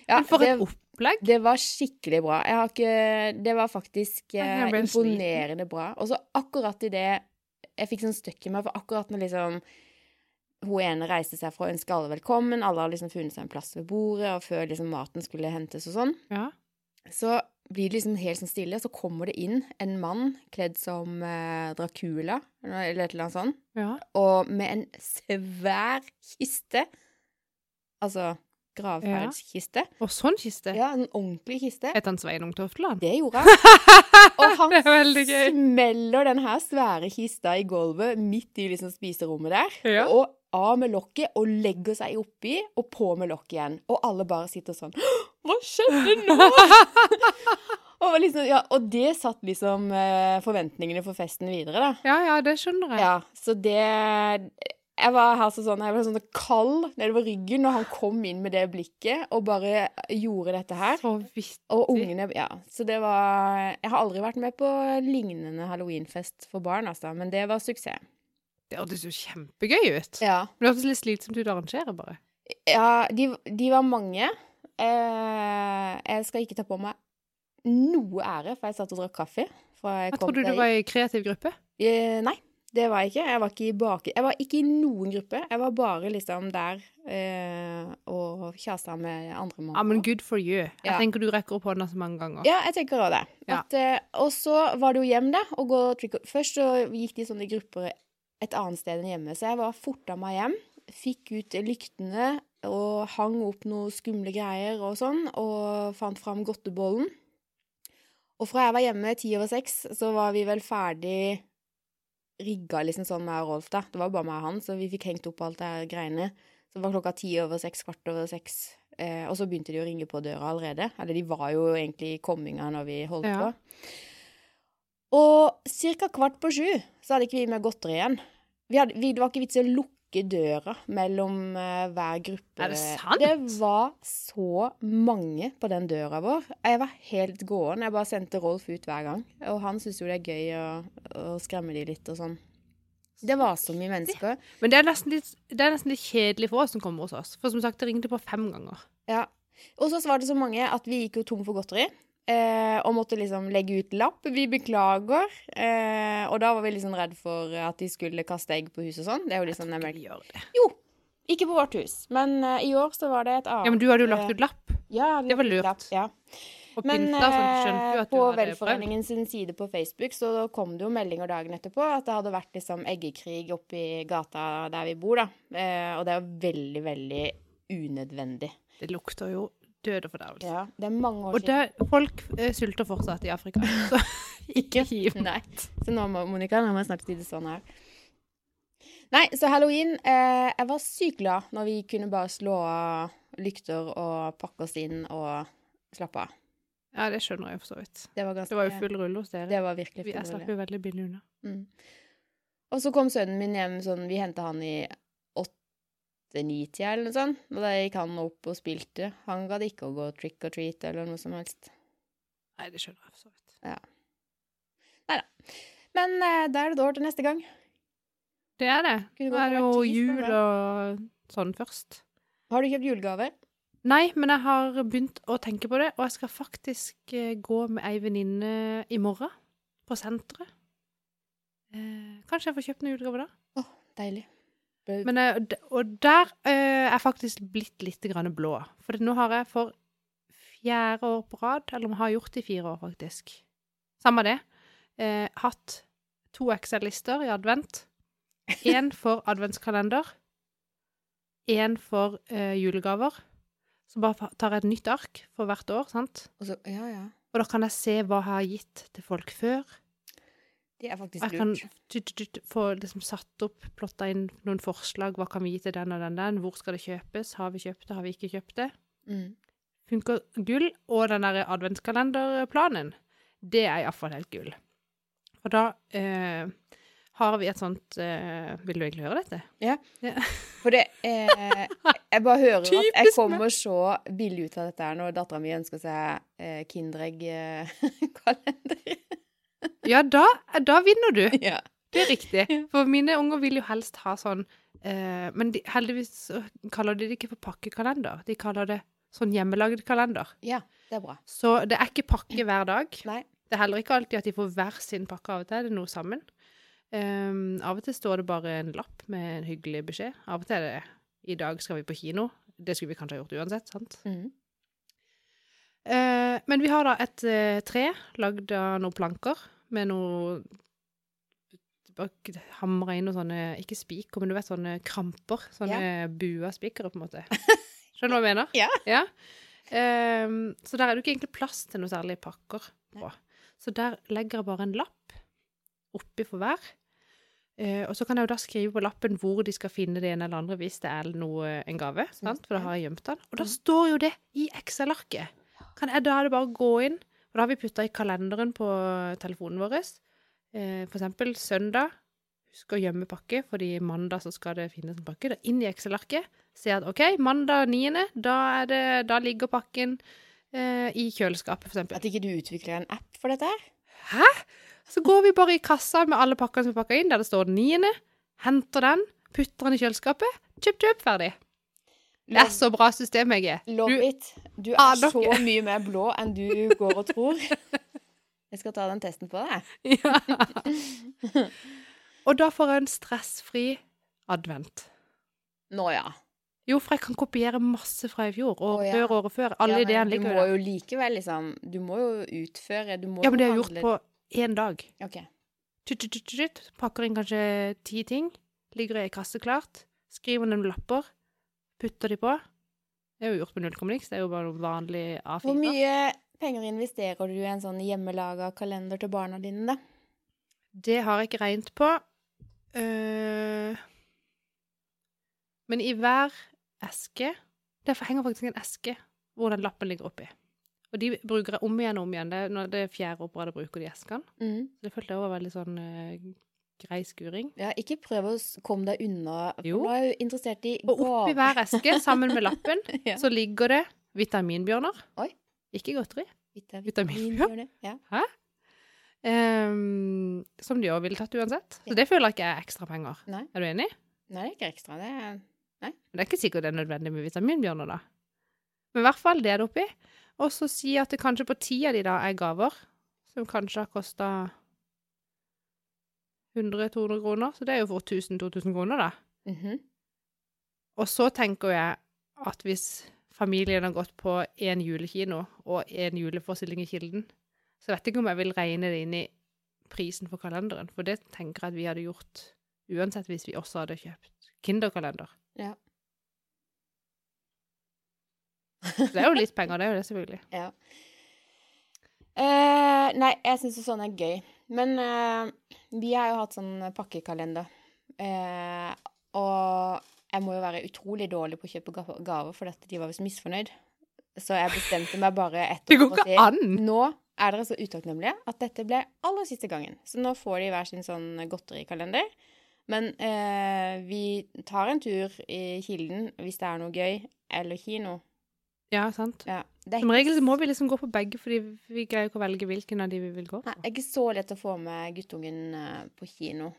Ja, for et opplegg. det var skikkelig bra. Jeg har ikke Det var faktisk eh, imponerende bra. Og så akkurat i det Jeg fikk sånn støkk i meg, for akkurat når liksom hun ene reiste seg for å ønske alle velkommen, alle har liksom funnet seg en plass ved bordet, og før liksom maten skulle hentes og sånn, Ja. så blir det liksom helt sånn stille, så kommer det inn en mann kledd som eh, Dracula, eller et eller annet sånt, ja. og med en svær kiste. Altså gravferdskiste. Og sånn kiste. Ja, en ordentlig kiste. Het han Sveinung Tofteland? Det gjorde [laughs] han. Og han [laughs] er smeller den her svære kista i gulvet midt i liksom spiserommet der. Ja. Og av med lokket og legger seg oppi, og på med lokket igjen. Og alle bare sitter sånn Hva skjedde nå?! [laughs] og, liksom, ja, og det satt liksom eh, forventningene for festen videre, da. Ja, ja, det skjønner jeg. Ja, så det Jeg var her så sånn, jeg var sånn kald nedover ryggen når han kom inn med det blikket og bare gjorde dette her. Så vittig. Og ungene Ja. Så det var Jeg har aldri vært med på lignende halloweenfest for barn, altså, men det var suksess. Det hørtes jo kjempegøy ut. Ja. Men det hørtes litt slitsomt ut å arrangere, bare. ja de, de var mange. Eh, jeg skal ikke ta på meg noe ære, for jeg satt og drakk kaffe. jeg Jeg trodde du var i kreativ gruppe. Eh, nei, det var jeg ikke. Jeg var ikke, i bak... jeg var ikke i noen gruppe. Jeg var bare liksom der eh, og kjasta med andre Ja, men good for you. Jeg Ja. tenker du rekker opp hånda så mange ganger. Ja, jeg tenker òg det. Ja. At, eh, og så var det jo hjem, da. Og gå trick Først så gikk de sånne grupper et annet sted enn hjemme, så jeg var forta meg hjem. Fikk ut lyktene og hang opp noen skumle greier og sånn, og fant fram godtebollen. Og fra jeg var hjemme ti over seks, så var vi vel ferdig rigga liksom sånn med Rolf, da. Det var bare meg og han, så vi fikk hengt opp alt det her greiene. Så det var klokka ti over seks, kvart over seks. Eh, og så begynte de å ringe på døra allerede. Eller de var jo egentlig i komminga når vi holdt Ja. på. Og ca. kvart på sju så hadde ikke vi med godteri igjen. Vi hadde, vi, det var ikke vits i å lukke døra mellom eh, hver gruppe. Er det sant? Det var så mange på den døra vår. Jeg var helt gåen. Jeg bare sendte Rolf ut hver gang. Og han syns jo det er gøy å, å skremme de litt og sånn. Det var så mye mennesker. Men det er, litt, det er nesten litt kjedelig for oss som kommer hos oss. For som sagt, det ringte på fem ganger. Ja. Og så var det så mange at vi gikk jo tom for godteri. Eh, og måtte liksom legge ut lapp. Vi beklager. Eh, og da var vi liksom redd for at de skulle kaste egg på huset og sånn. Det er jo liksom Ikke de vi gjør det. Jo, ikke på vårt hus. Men eh, i år så var det et annet. Ja, men du hadde jo lagt ut lapp. Ja, det var lurt. lapp, Ja. Og Men eh, på. Velforeningen sin side på Facebook så kom det jo meldinger dagen etterpå at det hadde vært liksom eggekrig oppi gata der vi bor, da. Eh, og det er jo veldig, veldig unødvendig. Det lukter jo død og fordervelse. Ja, det er mange år Og det, folk eh, sulter fortsatt i Afrika, [laughs] så ikke hiv. Nei. Så nå må Monica, nå må jeg snart si det sånn her. Nei, så halloween eh, Jeg var sykt glad når vi kunne bare slå av lykter og pakke oss inn og slappe av. Ja, det skjønner jeg for så vidt. Det var ganske Det var jo full rulle hos dere. Det var virkelig Vi- Jeg full slapp jo veldig billig unna. Mm. Og så kom sønnen min hjem sånn Vi henta han i åtte-ni-tida eller noe sånt. Og da gikk han opp og spilte. Han gadd ikke å gå trick or treat eller noe som helst. Nei, det skjønner jeg for så vidt. Men eh, da er det dår til neste gang. Det er det. Nå er det jo jul og sånn først. Har du kjøpt julegave? Nei, men jeg har begynt å tenke på det, og jeg skal faktisk eh, gå med ei venninne i morgen. På senteret. Eh, kanskje jeg får kjøpt noen julegaver da? å, Deilig. Men, eh, og der eh, er jeg faktisk blitt litt grann blå. For nå har jeg for fjerde år på rad, eller jeg har gjort det i fire år, faktisk. Samme det. Eh, hatt to Excel-lister i advent. Én for adventskalender. Én for julegaver. Så bare tar jeg et nytt ark for hvert år, sant? Og så, ja, ja. Og da kan jeg se hva jeg har gitt til folk før. Det er faktisk Jeg kan lurt. tut, tut, få liksom satt opp, plotta inn noen forslag. Hva kan vi gi til den og den den? Hvor skal det kjøpes? Har vi kjøpt det? Har vi ikke kjøpt det? Mm. Funker gull. Og den der adventskalenderplanen, det er iallfall helt gull. Og da eh, har vi et sånt eh, Vil du egentlig høre dette? [laughs] For det eh, Jeg bare hører at jeg kommer så billig ut av dette her når dattera mi ønsker seg eh, Kinderegg-kalender. [laughs] Ja, da, da vinner du. ja. Det er riktig. For mine unger vil jo helst ha sånn eh, Men de, heldigvis kaller de det ikke for pakkekalender. De kaller det sånn hjemmelagd kalender. ja, det er bra. Så det er ikke pakke hver dag. Nei. Det er heller ikke alltid at de får hver sin pakke. Av og til er det noe sammen. Um, av og til står det bare en lapp med en hyggelig beskjed. Av og til er det 'i dag skal vi på kino'. Det skulle vi kanskje ha gjort uansett, sant? Mhm. Eh, men vi har da et eh, tre lagd av noen planker med noe Hamra inn noen sånne Ikke spiker, men du vet sånne kramper. Sånne bua spikere, på en måte. [laughs] Skjønner du hva jeg mener? Ja. Ehm, så der er det ikke egentlig plass til noe særlig pakker på. Så der legger jeg bare en lapp oppi for hver. Eh, og så kan jeg jo da skrive på lappen hvor de skal finne det ene eller andre hvis det er noe, en gave. Sant? For da har jeg gjemt den. Og da Mhm. står jo det i Excel-arket. Kan jeg da bare å gå inn, og da har vi putta i kalenderen på telefonen vår. Eh, for eksempel søndag. Husk å gjemme pakke, fordi mandag så skal det finnes en pakke. Da inn i Excel-arket. Se at OK, mandag 9., da, er det, da ligger pakken eh, i kjøleskapet, for eksempel. At ikke du utvikler en app for dette? Hæ? Så går vi bare i kassa med alle pakkene som er pakka inn, der det står 9., henter den, putter den i kjøleskapet. Kjøp, kjøp, ferdig. Det er så bra system jeg er. Love Du- it. Du er Ah, så mye mer blå enn du går og tror. [laughs] Jeg skal ta den testen på deg. Ja. [laughs] Og da får jeg en stressfri advent. Nå ja. Jo, for jeg kan kopiere masse fra i fjor, og oh, ja. før året før. Alle ja, ideene Du ligger må jo der. jo likevel liksom Du må jo utføre du må Ja, men det er gjort på én dag. OK. Tut, tut, tut. Pakker inn kanskje ti ting. Ligger i kasse klart. Skriver ned lapper. Putter de på. Det er jo gjort med null komma niks. Det er jo bare noe vanlig A4. Hvor mye penger investerer du i en sånn hjemmelaga kalender til barna dine, da? Det har jeg ikke regnet på. Eh, men i hver eske Derfor henger faktisk en eske hvor den lappen ligger oppi. Og de bruker jeg om igjen og om igjen. Det er, er fjerde år på rad jeg bruker de eskene. Mm. Så det følte jeg var veldig sånn eh, grei skuring. Ja, ikke prøv å komme deg unna. Jo. Nå er jo interessert i Og oppi hver eske, sammen med lappen, [laughs] Ja. så ligger det vitaminbjørner. Oi. Ikke godteri. Vita, vitaminbjørner. Ja. Ehm, som de òg ville tatt uansett. Så det føler jeg ikke er ekstra penger. Nei. Er du enig? Nei, det er ikke ekstra. Det er Men det er ikke sikkert det er nødvendig med vitaminbjørner, da. Men i hvert fall det er det oppi. Og så si at det kanskje på ti av de da er gaver, som kanskje har kosta 100-200 kroner. Så det er jo for 1000-2000 kroner, da. Mhm. Og så tenker jeg at hvis familien har gått på én julekino og én juleforestilling i Kilden, så vet jeg ikke om jeg vil regne det inn i prisen for kalenderen, for det tenker jeg at vi hadde gjort uansett hvis vi også hadde kjøpt Kinderkalender. Ja. Så det er jo litt penger, det er jo det, selvfølgelig. [laughs] Ja. Uh, nei, jeg syns sånn er gøy. Men eh, vi har jo hatt sånn pakkekalender. Eh, og jeg må jo være utrolig dårlig på å kjøpe gaver, for dette, de var visst misfornøyd. Så jeg bestemte meg bare [laughs] etter Det går ikke an! Nå er dere så utakknemlige at dette ble aller siste gangen. Så nå får de hver sin sånn godterikalender. Men eh, vi tar en tur i Kilden hvis det er noe gøy, eller kino. Ja, sant. Ja. Er Som regel så må vi liksom gå på begge, fordi vi greier ikke å velge hvilken av de vi vil gå på. Nei, det er ikke så lett å få med guttungen eh, på kino.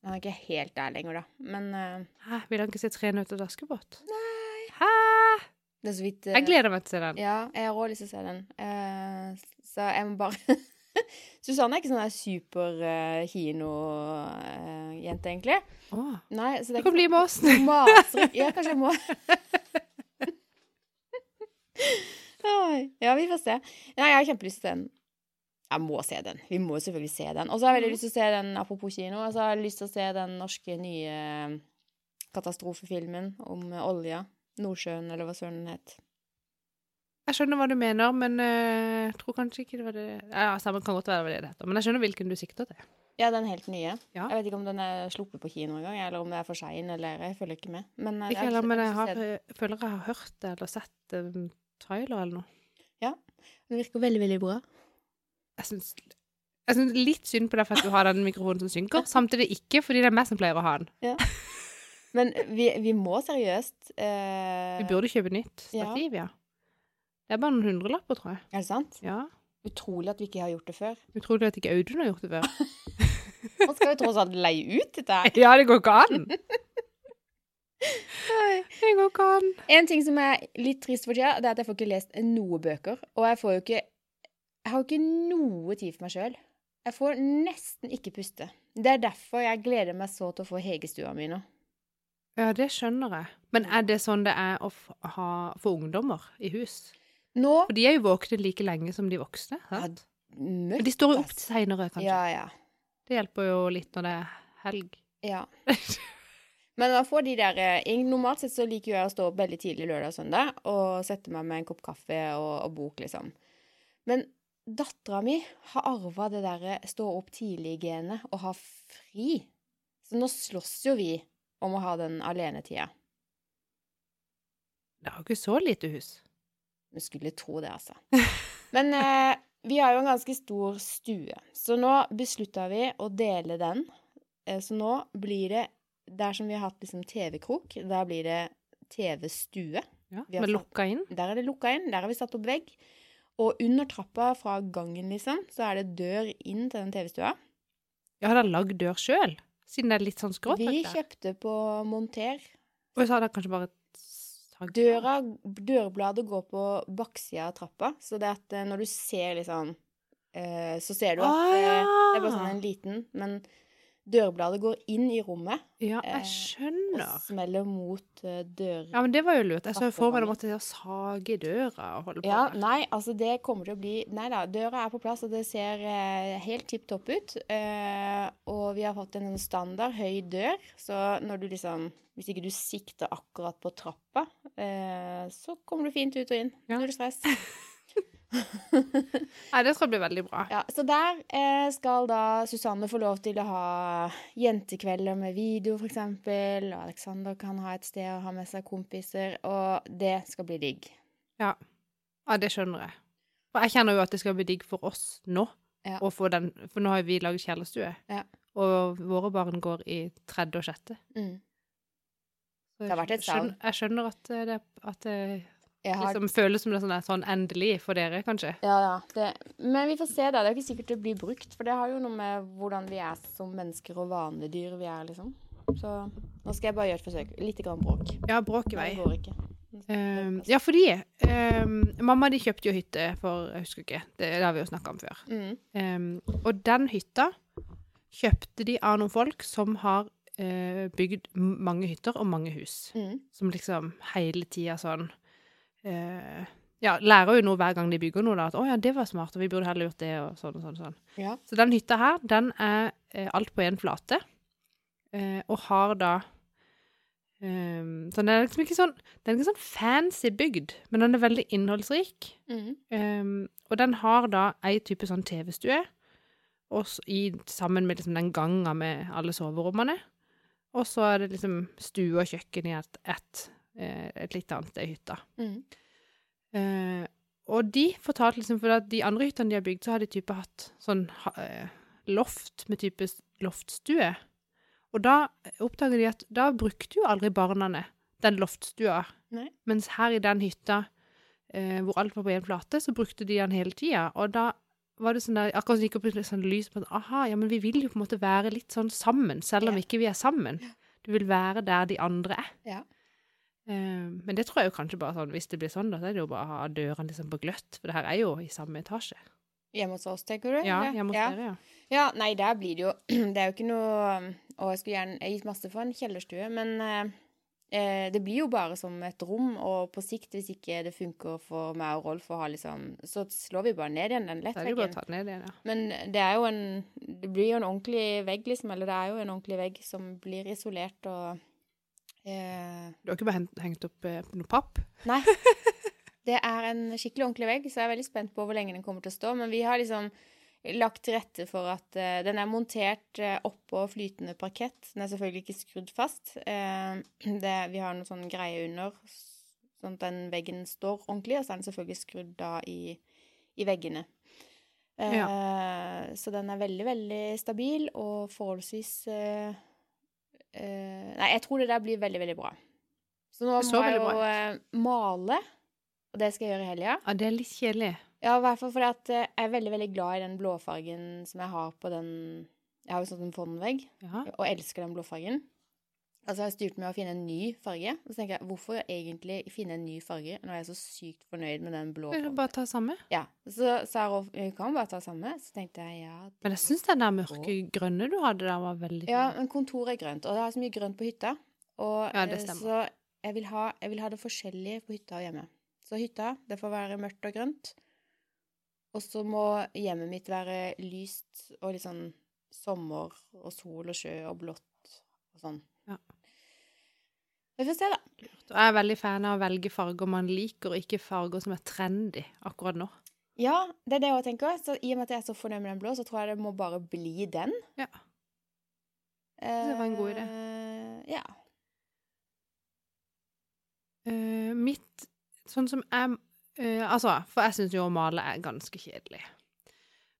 Han er ikke helt der lenger, da. Men uh... Hæ, vil han ikke se Tre nøtter til Askepott? Nei. Hæ? det er så vidt uh... Jeg gleder meg til å se den. Ja, jeg har òg lyst til å se den. Uh, så jeg må bare [laughs] Susanne er ikke sånn der super uh, egentlig. Åh, Nei, så det du kan bli med oss. Maser Ja, kanskje jeg må [laughs] Ja, vi får se. Nei, jeg har kjempelyst til den. Jeg må se den. Vi må selvfølgelig se den. Og så har jeg veldig lyst til å se den, apropos kino, så har jeg lyst til å se den norske nye eh, katastrofefilmen om eh, olja. Nordsjøen, eller hva søren den het. Jeg skjønner hva du mener, men jeg jeg tror kanskje ikke det var det Ja, sammen kan godt være det var det heter. Men jeg skjønner hvilken du sikter til. Ja, den helt nye. Ja. Jeg vet ikke om den er sluppet på kino engang, eller om det er for sein, eller Jeg følger ikke med. Men, eh, Ikke heller, men jeg, har, jeg føler jeg har hørt det eller sett en trailer eller noe. Den virker veldig, veldig bra. Jeg syns, jeg syns litt synd på deg for at du har den mikrofonen som synker, samtidig ikke fordi det er meg som pleier å ha den. Men vi, vi må seriøst eh, Vi burde kjøpe nytt stativ, ja. Det er bare noen hundrelapper, tror jeg. Er det sant? Ja. Utrolig at vi ikke har gjort det før. Utrolig at ikke Audun har gjort det før. [laughs] Nå skal vi tross alt leie ut dette her. Ja, det går ikke an! [laughs] Det går ikke an. En ting som er litt trist for tida, det er at jeg får ikke lest noe bøker. Og jeg får jo ikke Jeg har jo ikke noe tid for meg sjøl. Jeg får nesten ikke puste. Det er derfor jeg gleder meg så til å få Hegestua mi nå. Ja, det skjønner jeg. Men er det sånn det er å ha få ungdommer i hus? Nå For de er jo våkne like lenge som de voksne. Sant? Møtt de står jo opp seinere, kanskje. Ja, ja. Det hjelper jo litt når det er helg. Ja. [laughs] Men man får de der eh, Normalt sett så liker jeg å stå opp veldig tidlig lørdag og søndag og sette meg med en kopp kaffe og, og bok, liksom. Men dattera mi har arva det derre stå opp tidlig-genet og ha fri. Så nå slåss jo vi om å ha den alenetida. Det er jo ikke så lite hus. Du skulle tro det, altså. Men eh, vi har jo en ganske stor stue, så nå beslutta vi å dele den. Eh, så nå blir det Der som vi har hatt liksom TV-krok, der blir det TV-stue. Ja, Med lukka inn. Der er det lukka inn. Der har vi satt opp vegg. Og under trappa fra gangen, liksom, så er det dør inn til den TV-stua. Jeg har da lagd dør sjøl, siden det er litt sånn skrått. Vi kjøpte på Monter. Og så hadde jeg kanskje bare sagt Døra, dørbladet går på baksida av trappa, så det at eh, når du ser liksom Så ser du at Å, eh, ja. det er bare sånn en liten Men dørbladet går inn i rommet Ja, eh, jeg og skjønner. smeller mot uh, dør... Ja, men det var jo lurt. Jeg så for meg at måtte sage i døra og holde på. Ja, der. nei, altså det kommer til å bli Nei da, døra er på plass, og det ser eh, helt tipp topp ut. Eh, og vi har fått en standard høy dør, så når du liksom Hvis ikke du sikter akkurat på trappa, eh, så kommer du fint ut og inn. Ja. Null stress. [laughs] [laughs] Nei, det tror jeg blir veldig bra. Ja, så der eh, skal da Susanne få lov til å ha jentekvelder med video, for eksempel. Og Alexander kan ha et sted å ha med seg kompiser, og det skal bli digg. Ja, det skjønner jeg. For jeg kjenner jo at det skal bli digg for oss nå. Ja. få den, for nå har vi laget kjellerstue, Ja. og våre barn går i tredje og sjette. Mm. Det har vært et savn. jeg skjønner at eh, det, at det Jeg har liksom føles som det er sånn, sånn endelig for dere, kanskje. Ja, ja. Det, men vi får se, da. Det er ikke sikkert det blir brukt. For det har jo noe med hvordan vi er som mennesker og vanlige dyr vi er, liksom. Så nå skal jeg bare gjøre et forsøk. Litt grann bråk. Ja, bråk i vei. Det går ikke. Um, ja, fordi um, mamma de kjøpte jo hytte for Jeg husker ikke, det, det har vi jo snakka om før. Mm. Um, og den hytta kjøpte de av noen folk som har uh, bygd mange hytter og mange hus. Mm. Som liksom hele tida sånn eh, Ja, lærer jo noe hver gang de bygger noe, da. At 'Å ja, det var smart, og vi burde heller gjort det', og sånn og sånn. sånn. Ja. Så den hytta her, den er eh, alt på én flate, eh, og har da Um, Så den er liksom ikke sånn Den er ikke sånn fancy bygd, men den er veldig innholdsrik. Mm. Um, og den har da ei type sånn TV-stue, sammen med liksom den ganga med alle soverommene. Og så er det liksom stue og kjøkken i et, et, et litt annet sted i hytta. Mm. Eh, og de fortalte liksom, for at de andre hyttene de har bygd, så har de type hatt sånn eh, loft med type loftstue. Og da oppdager de at da brukte jo aldri barna den loftstua. Nei. Mens her i den hytta eh, hvor alt var på én plate, så brukte de den hele tida. Og da var det sånn der, akkurat som det gikk opp et sånn lys på at aha, ja, men vi vil jo på en måte være litt sånn sammen, selv om Ja. ikke vi er sammen. Du vil være der de andre er. Ja. Eh, men det tror jeg jo kanskje bare sånn, hvis det blir sånn, da, så er det jo bare å ha dørene liksom på gløtt, for det her er jo i samme etasje. Hjemme hos oss, tenker du? Ja, hjemme hos ja. dere, ja. Ja, nei, der blir det jo [clears throat] Det er jo ikke noe Og jeg skulle gjerne gitt masse for en kjellerstue, men eh, eh, det blir jo bare som et rom, og på sikt, hvis ikke det funker for meg og Rolf å ha liksom Så slår vi bare ned igjen den lettveggen. ja. Men det er jo en Det blir jo en ordentlig vegg, liksom. Eller det er jo en ordentlig vegg som blir isolert og eh, Du har ikke bare hengt, opp eh, noe papp? Nei. [laughs] Det er en skikkelig ordentlig vegg, så jeg er veldig spent på hvor lenge den kommer til å stå. Men vi har liksom lagt til rette for at eh, den er montert uh, oppå flytende parkett. Den er selvfølgelig ikke skrudd fast. Eh, [clears throat] det, vi har noe sånn greie under, sånn at den veggen står ordentlig. Og så er den selvfølgelig skrudd da i, i veggene. Eh, Så den er veldig, veldig stabil og forholdsvis eh, Nei, jeg tror det der blir veldig, veldig bra. Så nå Det må så jeg jo eh, male, og det skal jeg gjøre i helga. Ja, det er litt kjedelig. Ja, i hvert fall fordi at eh, jeg er veldig, veldig glad i den blåfargen som jeg har på den Jeg har jo sånn en fondvegg, Ja. og elsker den blåfargen. Altså, jeg har styrt med å finne en ny farge. Og så tenker jeg, hvorfor egentlig finne en ny farge når jeg er så sykt fornøyd med den blå? Vil du bare ta samme? Ja, så sa Rolf vi kan bare ta samme. Så tenkte jeg ja. Men jeg syns den der mørke grønne du hadde der, var veldig fin. Ja, men kontoret er grønt, og det er så mye grønt på hytta. Og, Ja, det eh, stemmer. Så jeg vil, ha, jeg vil ha det forskjellig på hytta og hjemme. Så hytta, det får være mørkt og grønt. Og så må hjemmet mitt være lyst og litt sånn sommer og sol og sjø og blått og sånn. Vi får se, da. Jeg er veldig fan av å velge farger man liker, og ikke farger som er trendy akkurat nå. Ja, det er det jeg tenker. Så I og med at jeg er så fornøyd med den blå, så tror jeg det må bare bli den. Ja. Det var en god idé. Uh, Ja. Uh, mitt Sånn som jeg uh, Altså, for jeg syns jo å male er ganske kjedelig.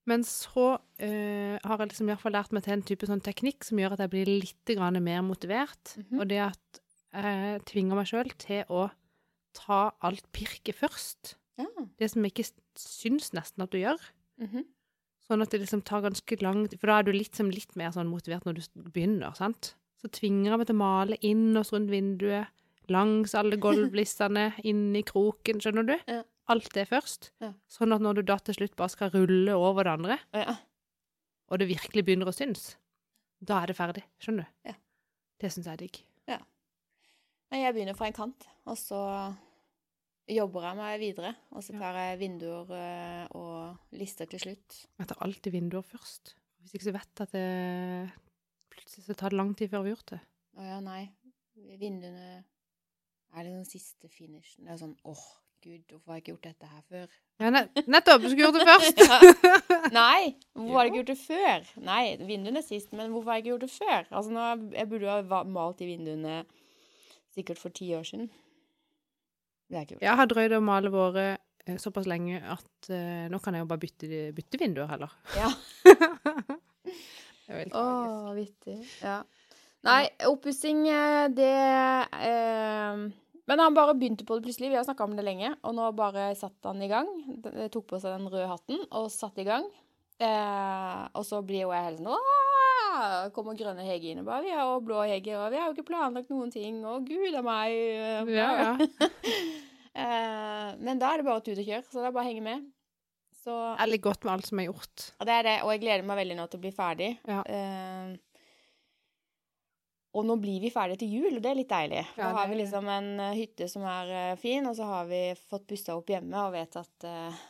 Men så har jeg liksom i hvert fall lært meg til en type sånn teknikk som gjør at jeg blir litt mer motivert. Mhm. Og det at jeg tvinger meg sjøl til å ta alt pirket først. ja. Det som jeg ikke syns nesten at du gjør. Mhm. Sånn at det liksom tar ganske lang tid, for da er du litt, litt mer sånn motivert når du begynner, sant? Så tvinger jeg meg til å male inn og rundt vinduet, langs alle [laughs] gulvlissene, inn i kroken, skjønner du? Ja. Alt det først. Ja. Sånn at når du da til slutt bare skal rulle over det andre, ja. og det virkelig begynner å synes, da er det ferdig, skjønner du? Ja. Det syns jeg er digg. Nei, jeg begynner fra en kant, og så jobber jeg meg videre. Og så Ja. tar jeg vinduer eh, og lister til slutt. Jeg tar alltid vinduer først. Hvis ikke så vet jeg at det plutselig så tar det lang tid før vi har gjort det. Å ja, nei. Vinduene er den siste finishen. Det er sånn åh, gud, hvorfor har jeg ikke gjort dette her før? Ja, nettopp! Du skulle gjort det først! [laughs] Nei! Hvorfor har jeg ikke gjort det før? Nei, vinduene sist, men hvorfor har jeg ikke gjort det før? Altså, nå, jeg burde jo ha malt de vinduene sikkert for ti år siden. Det er jeg. Jeg har drøyd å male våre eh, såpass lenge at uh, nå kan jeg jo bare bytte, bytte vinduer heller. Ja. [laughs] det er Å, oh, vittig. Ja. Nei, oppussing, eh, det eh, Men han bare begynte på det plutselig. Vi har snakka om det lenge, og nå bare satte han i gang. Tok på seg den røde hatten og satte i gang. Eh, og så blir jo jeg helt sånn Åh! Kommer grønne Hege inn og bare Vi har jo blå Hege, og vi har jo ikke planlagt noen ting. og gud a meg. eh, Ja, ja. [laughs] Eh, men da er det bare tut og kjør, så det er bare å henge med. Så Det er litt godt med alt som er gjort. og det er det, og jeg gleder meg veldig nå til å bli ferdig. Ja. Uh, og nå blir vi ferdige til jul, og det er litt deilig. Ja, da har vi liksom en hytte som er fin, og så har vi fått pussa opp hjemme og vet at uh,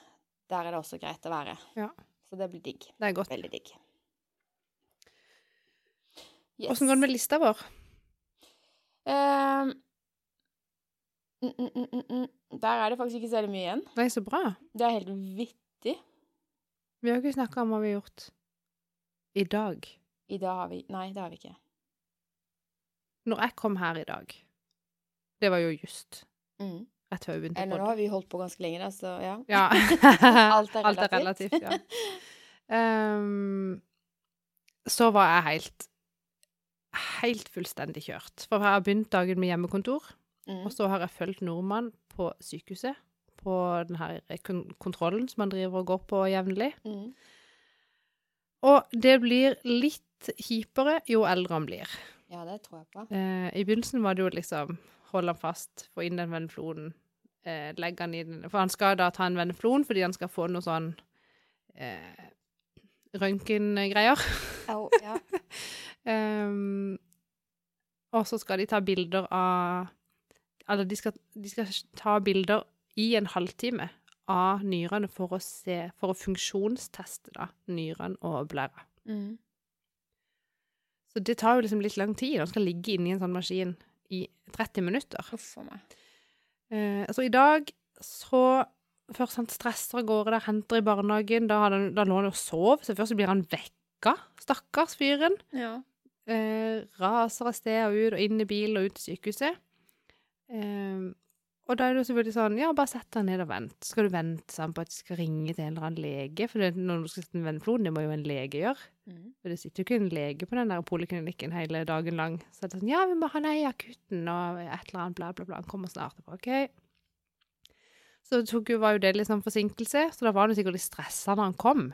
der er det også greit å være. Ja. Så det blir digg. Det er godt. Veldig digg. Åssen går det med lista vår? Um, mm, mm, mm, mm, mm. Der er det faktisk ikke så mye igjen. Nei, så bra. Det er helt vittig. Vi har ikke snakka om hva vi har gjort i dag. I dag har vi Nei, det har vi ikke. Når jeg kom her i dag Det var jo just Mm. rett før vi begynte Eller på nå har vi holdt på ganske lenge, da, så ja. Ja. Alt [laughs] er Alt er relativt. relativt, ja. Um, så var jeg helt helt fullstendig kjørt. For jeg har begynt dagen med hjemmekontor, Mm. og så har jeg fulgt nordmann på sykehuset. På den her kontrollen som han driver og går på jevnlig. Mm. Og det blir litt kjipere jo eldre han blir. Ja, det tror jeg på. Eh, I begynnelsen var det jo liksom holde han fast, få inn den venneflonen, eh, legge han i den For han skal da ta en venneflon fordi han skal få noe sånn eh, røntgengreier. Oh, ja. [laughs] Ehm, og så skal de ta bilder av Eller de skal, de skal ta bilder i en halvtime av nyrene for å se For å funksjonsteste da, nyrene og blæra. Mm. Så det tar jo liksom litt lang tid. Han skal ligge inni en sånn maskin i 30 minutter. Uff a meg. Eh, altså, i dag så Først han stresser av gårde der, henter i barnehagen. Da, han, da lå han og sov, så først så blir han vekka. Stakkars fyren. Ja. Eh, raser av sted og ut, og inn i bilen og ut til sykehuset. Eh, og da er det jo selvfølgelig sånn Ja, bare sett deg ned og vent. Skal du vente sånn, på at du skal ringe til en eller annen lege? For det, når du skal sette en vennflon, det må jo en lege gjøre. Mm. For det sitter jo ikke en lege på den der poliklinikken hele dagen lang. Så det er sånn Ja, vi må ha er i akutten, og et eller annet, bla, bla, bla. Han kommer snart. Bare, OK. Så tok var jo det litt sånn forsinkelse, så da var han sikkert litt stressa når han kom.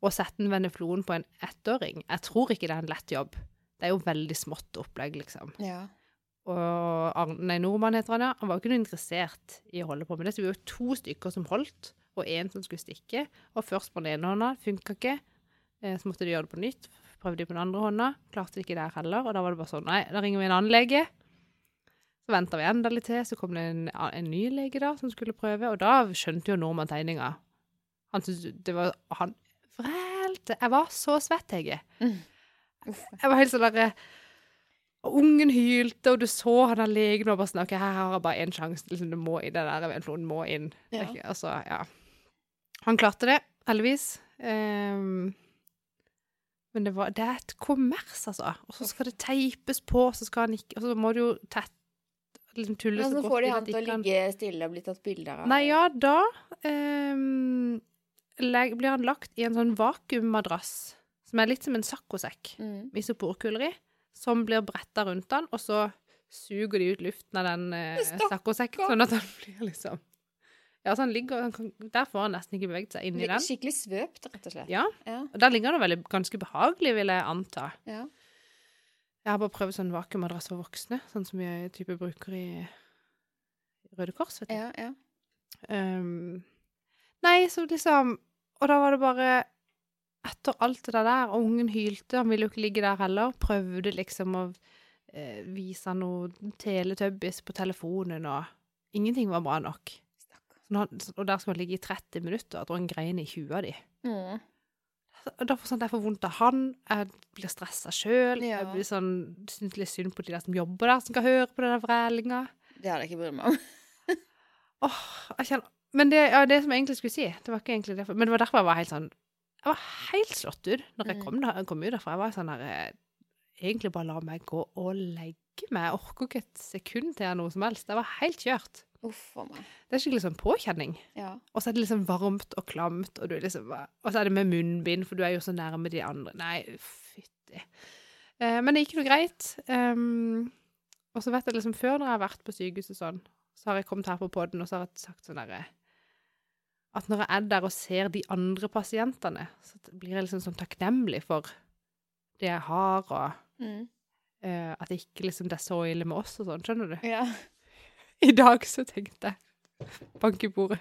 Å sette en veneflon på en ettåring, jeg tror ikke det er en lett jobb. Det er jo veldig smått opplegg, liksom. Ja. Og Arne, Nordmann heter han, ja. Han var jo ikke noe interessert i å holde på med det. Så vi var jo to stykker som holdt, og én som skulle stikke. Og først på den ene hånda, funka ikke. Eh, Så måtte de gjøre det på nytt. Prøvde de på den andre hånda. Klarte det ikke der heller. Og da var det bare sånn, nei, da ringer vi en annen lege. Så venta vi enda litt til, så kom det en, en ny lege da, som skulle prøve. Og da skjønte jo nordmann tegninga. Han syntes det var Han vrælte. Jeg var så svett, jeg. Uff. Jeg var helt sånn derre og Ungen hylte, og du så han der legen og bare sånn OK, her har jeg bare én sjanse. Liksom, det må inn, den der venflonen må inn. Ja. ikke- Altså, ja. Han klarte det, heldigvis. Um, men det, var, det er et kommers, altså. Og så skal det teipes på, så skal han ikke Og så må du jo tett liksom tulle Men så så får de han til å ligge stille og bli tatt bilder av. Nei, ja, da um, blir han lagt i en sånn vakuummadrass, som er litt som en saccosekk Mm. med isoporkuler i, som blir bretta rundt den, og så suger de ut luften av den eh, saccosekken, sånn at den blir liksom Ja, så han ligger han kan, Der får han nesten ikke beveget seg inni den. Skikkelig svøpt, rett og slett. Ja. Ja. Og der ligger han veldig ganske behagelig, vil jeg anta. ja. Jeg har bare prøvd sånn vakuummadrass for voksne, sånn som vi type bruker i Røde Kors, vet du. ja, ja. Um, nei, så liksom Og da var det bare Etter alt det der, og ungen hylte, han ville jo ikke ligge der heller, prøvde liksom å eh, vise han noe teletubbies på telefonen, og ingenting var bra nok. Han, og der skulle han ligge i 30 minutter, og en grein i 20 av de. Mm. Får sånn, jeg får vondt av han, jeg blir stressa sjøl, Ja. jeg blir sånn, syns litt synd på de der som jobber der, som skal høre på den der vrælinga. Det hadde jeg ikke brydd meg om. Åh, jeg kjenner Men det, ja, det som jeg egentlig skulle si, det var ikke egentlig derfor, men det var derfor jeg var helt sånn Jeg var helt slått ut når jeg Mm. kom, da, jeg kom ut derfra. Jeg var sånn der eh, Egentlig bare la meg gå og legge meg. Jeg orker ikke et sekund til noe som helst. Jeg var helt kjørt. Uff a meg. Det er skikkelig sånn påkjenning. Ja. Og så er det liksom varmt og klamt, og du liksom Og så er det med munnbind, for du er jo så nærme de andre. Nei, fytti. Eh, men det gikk noe greit. Um, og så vet jeg liksom, før når jeg har vært på sykehuset sånn, så har jeg kommet her på podden, og så har jeg sagt sånn derre At når jeg er der og ser de andre pasientene, så blir jeg liksom sånn takknemlig for det jeg har, og Mm. uh, at ikke liksom det er så ille med oss og sånn, skjønner du? ja. [laughs] I dag så tenkte jeg Bank i bordet.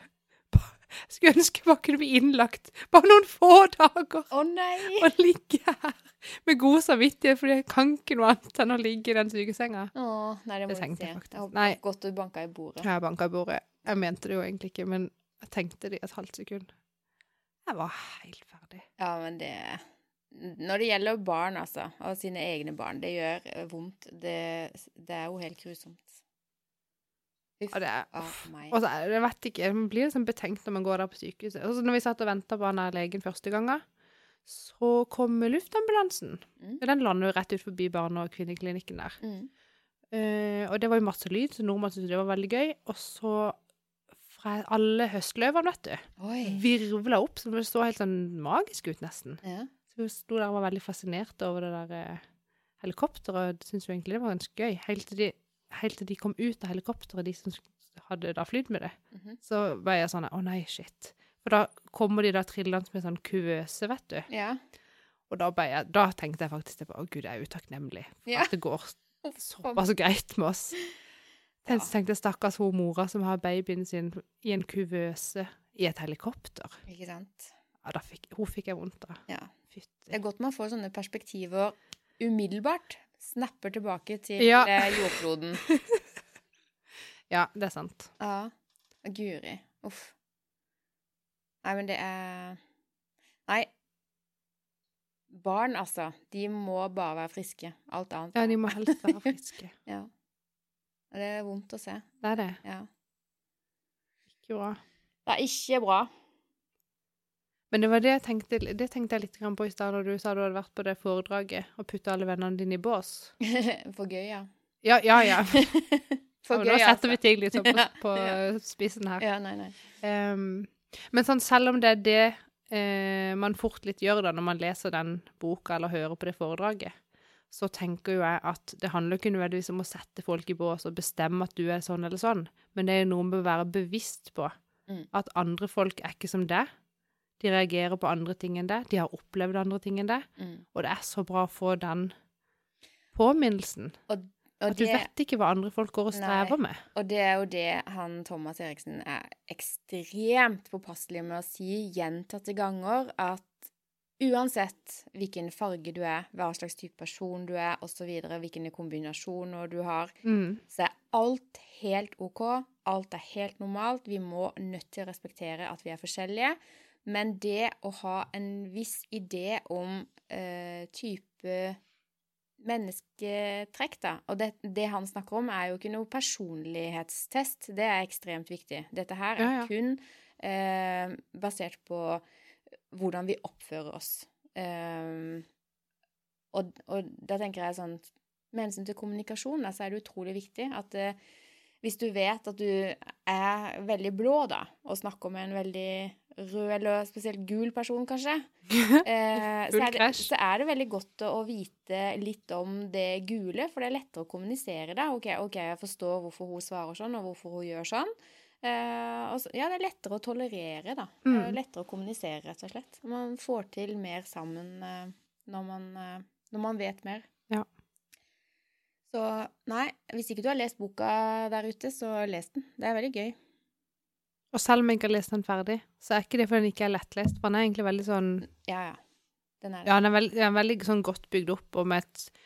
Skulle ønske jeg bare kunne bli innlagt bare noen få dager Å nei! [laughs] og ligge her med god samvittighet, for jeg kan ikke noe annet enn å ligge i den sykesenga. Åh, nei, det må Det jeg si. jeg håper Nei. Godt du banka i bordet. Jeg banka i bordet. Jeg mente det jo egentlig ikke, men jeg tenkte det i et halvt sekund. Jeg var helt ferdig. Ja, men det Når det gjelder barn, altså, og sine egne barn, det gjør vondt. Det, det er jo helt grusomt. Uff Og det er. Og så, er jeg vet ikke, man blir liksom betenkt når man går der på sykehuset. Og så når vi satt og venta på han der legen første gangen, så kom luftambulansen. Mm. Den lander jo rett ut forbi barne- og kvinneklinikken der. Mm. Uh, og det var jo masse lyd, så nordmenn syntes det var veldig gøy. Og så fra alle høstløvene, vet du, Oi. virvla opp, så det så helt sånn magisk ut, nesten. Ja. Så hun sto der og var veldig fascinert over det der eh, helikopteret. Syntes jo egentlig det var ganske gøy. Helt til de, helt til de kom ut av helikopteret, de som hadde da flydd med det. Mhm. Så var jeg sånn Å nei, shit. For da kommer de da trillende med sånn kuvøse, vet du. Ja. Og da, ble jeg, da tenkte jeg faktisk på Å gud, jeg er utakknemlig for Ja. at det går [laughs] såpass greit med oss. Jeg tenkte stakkars hun mora som har babyen sin i en kuvøse i et helikopter. Ikke sant. Ja, fikk, hun fikk jeg vondt av. Ja. Det er godt man får sånne perspektiver umiddelbart. Snapper tilbake til Ja. eh, jordkloden. [laughs] Ja, det er sant. Ja. Guri. Uff. Nei, men det er Nei. Barn, altså. De må bare være friske. Alt annet. Ja, de må helst være [laughs] friske. Ja. Det er vondt å se. Det er det. Ja. Ikke bra. Det er ikke bra. Men det var det jeg tenkte, det tenkte jeg litt på i stad, når du sa du hadde vært på det foredraget og putta alle vennene dine i bås. [laughs] For gøy, ja. Ja, ja, ja. [laughs] For Og gøy, nå setter altså. vi ting litt sånn på, [laughs] på ja. spissen her. Ja, nei, nei. Um, men sånn, selv om det er det uh, man fort litt gjør da når man leser den boka eller hører på det foredraget, så tenker jo jeg at det handler ikke nødvendigvis om å sette folk i bås og bestemme at du er sånn eller sånn, men det er noe med å være bevisst på Mm. at andre folk er ikke som deg. De reagerer på andre ting enn deg. De har opplevd andre ting enn deg. Mm. Og det er så bra å få den påminnelsen. Og At du det, vet ikke hva andre folk går og Nei. strever med. og det er jo det han Thomas Eriksen er ekstremt påpasselig med å si gjentatte ganger, at uansett hvilken farge du er, hva slags type person du er, osv., hvilke kombinasjoner du har, Mm. så er alt helt OK. Alt er helt normalt. Vi må nødt til å respektere at vi er forskjellige. Men det å ha en viss idé om eh, type mennesketrekk, da Og det, det han snakker om, er jo ikke noe personlighetstest. Det er ekstremt viktig. Dette her er Ja, ja. kun eh, basert på hvordan vi oppfører oss. Um, og, og da tenker jeg sånn Med hensyn til kommunikasjon, da, så er det utrolig viktig at uh, hvis du vet at du er veldig blå, da, og snakker med en veldig rød eller spesielt gul person, kanskje, [laughs] eh, så, er det, så er det veldig godt å, vite litt om det gule, for det er lettere å kommunisere da. OK, ok, jeg forstår hvorfor hun svarer sånn, og hvorfor hun gjør sånn. Eh, så, ja, det er lettere å tolerere, da. Mm. Lettere å kommunisere, rett og slett. Man får til mer sammen eh, når, man, eh, når man vet mer. Ja. Så nei, hvis ikke du har lest boka der ute, så les den. Det er veldig gøy. Og selv om jeg ikke har lest den ferdig, så er ikke det fordi den ikke er lettlest. For den er egentlig veldig sånn Ja, ja. Den er det. Ja, den er, veld, den er veldig sånn godt bygd opp og med et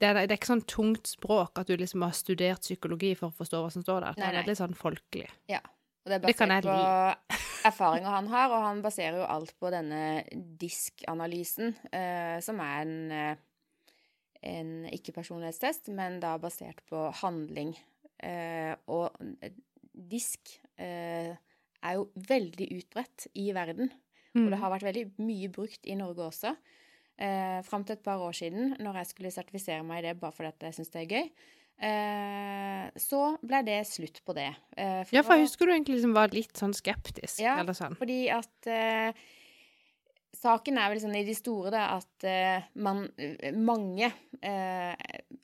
det er, det er ikke sånn tungt språk at du liksom har studert psykologi for å forstå hva som står der. Det Nei, er litt sånn folkelig. Ja. Og det er basert på [laughs] erfaringer han har, og han baserer jo alt på denne disk-analysen, eh, som er en, eh, en ikke-personlighetstest, men da basert på handling. Eh, og disk eh, er jo veldig utbredt i verden. Mm. Og det har vært veldig mye brukt i Norge også. Eh, Fram til et par år siden, når jeg skulle sertifisere meg i det bare fordi jeg syns det er gøy, eh, så ble det slutt på det. Eh, Ja, for jeg husker du egentlig liksom var litt sånn skeptisk, Ja. eller sånn. Fordi at eh, Saken er vel sånn i de store da, at eh, man, mange, eh,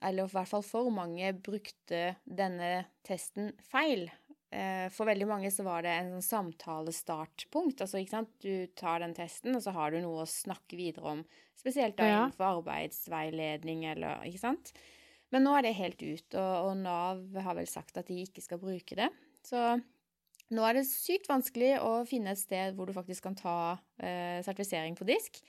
eller i hvert fall for mange, brukte denne testen feil. Eh, for veldig mange så var det en sånn samtalestartpunkt. Altså, ikke sant? Du tar den testen, og så har du noe å snakke videre om. Spesielt da Ja. innenfor arbeidsveiledning eller Ikke sant? Men nå er det helt ut, og, og Nav har vel sagt at de ikke skal bruke det. Så nå er det sykt vanskelig å finne et sted hvor du faktisk kan ta eh, sertifisering på disk.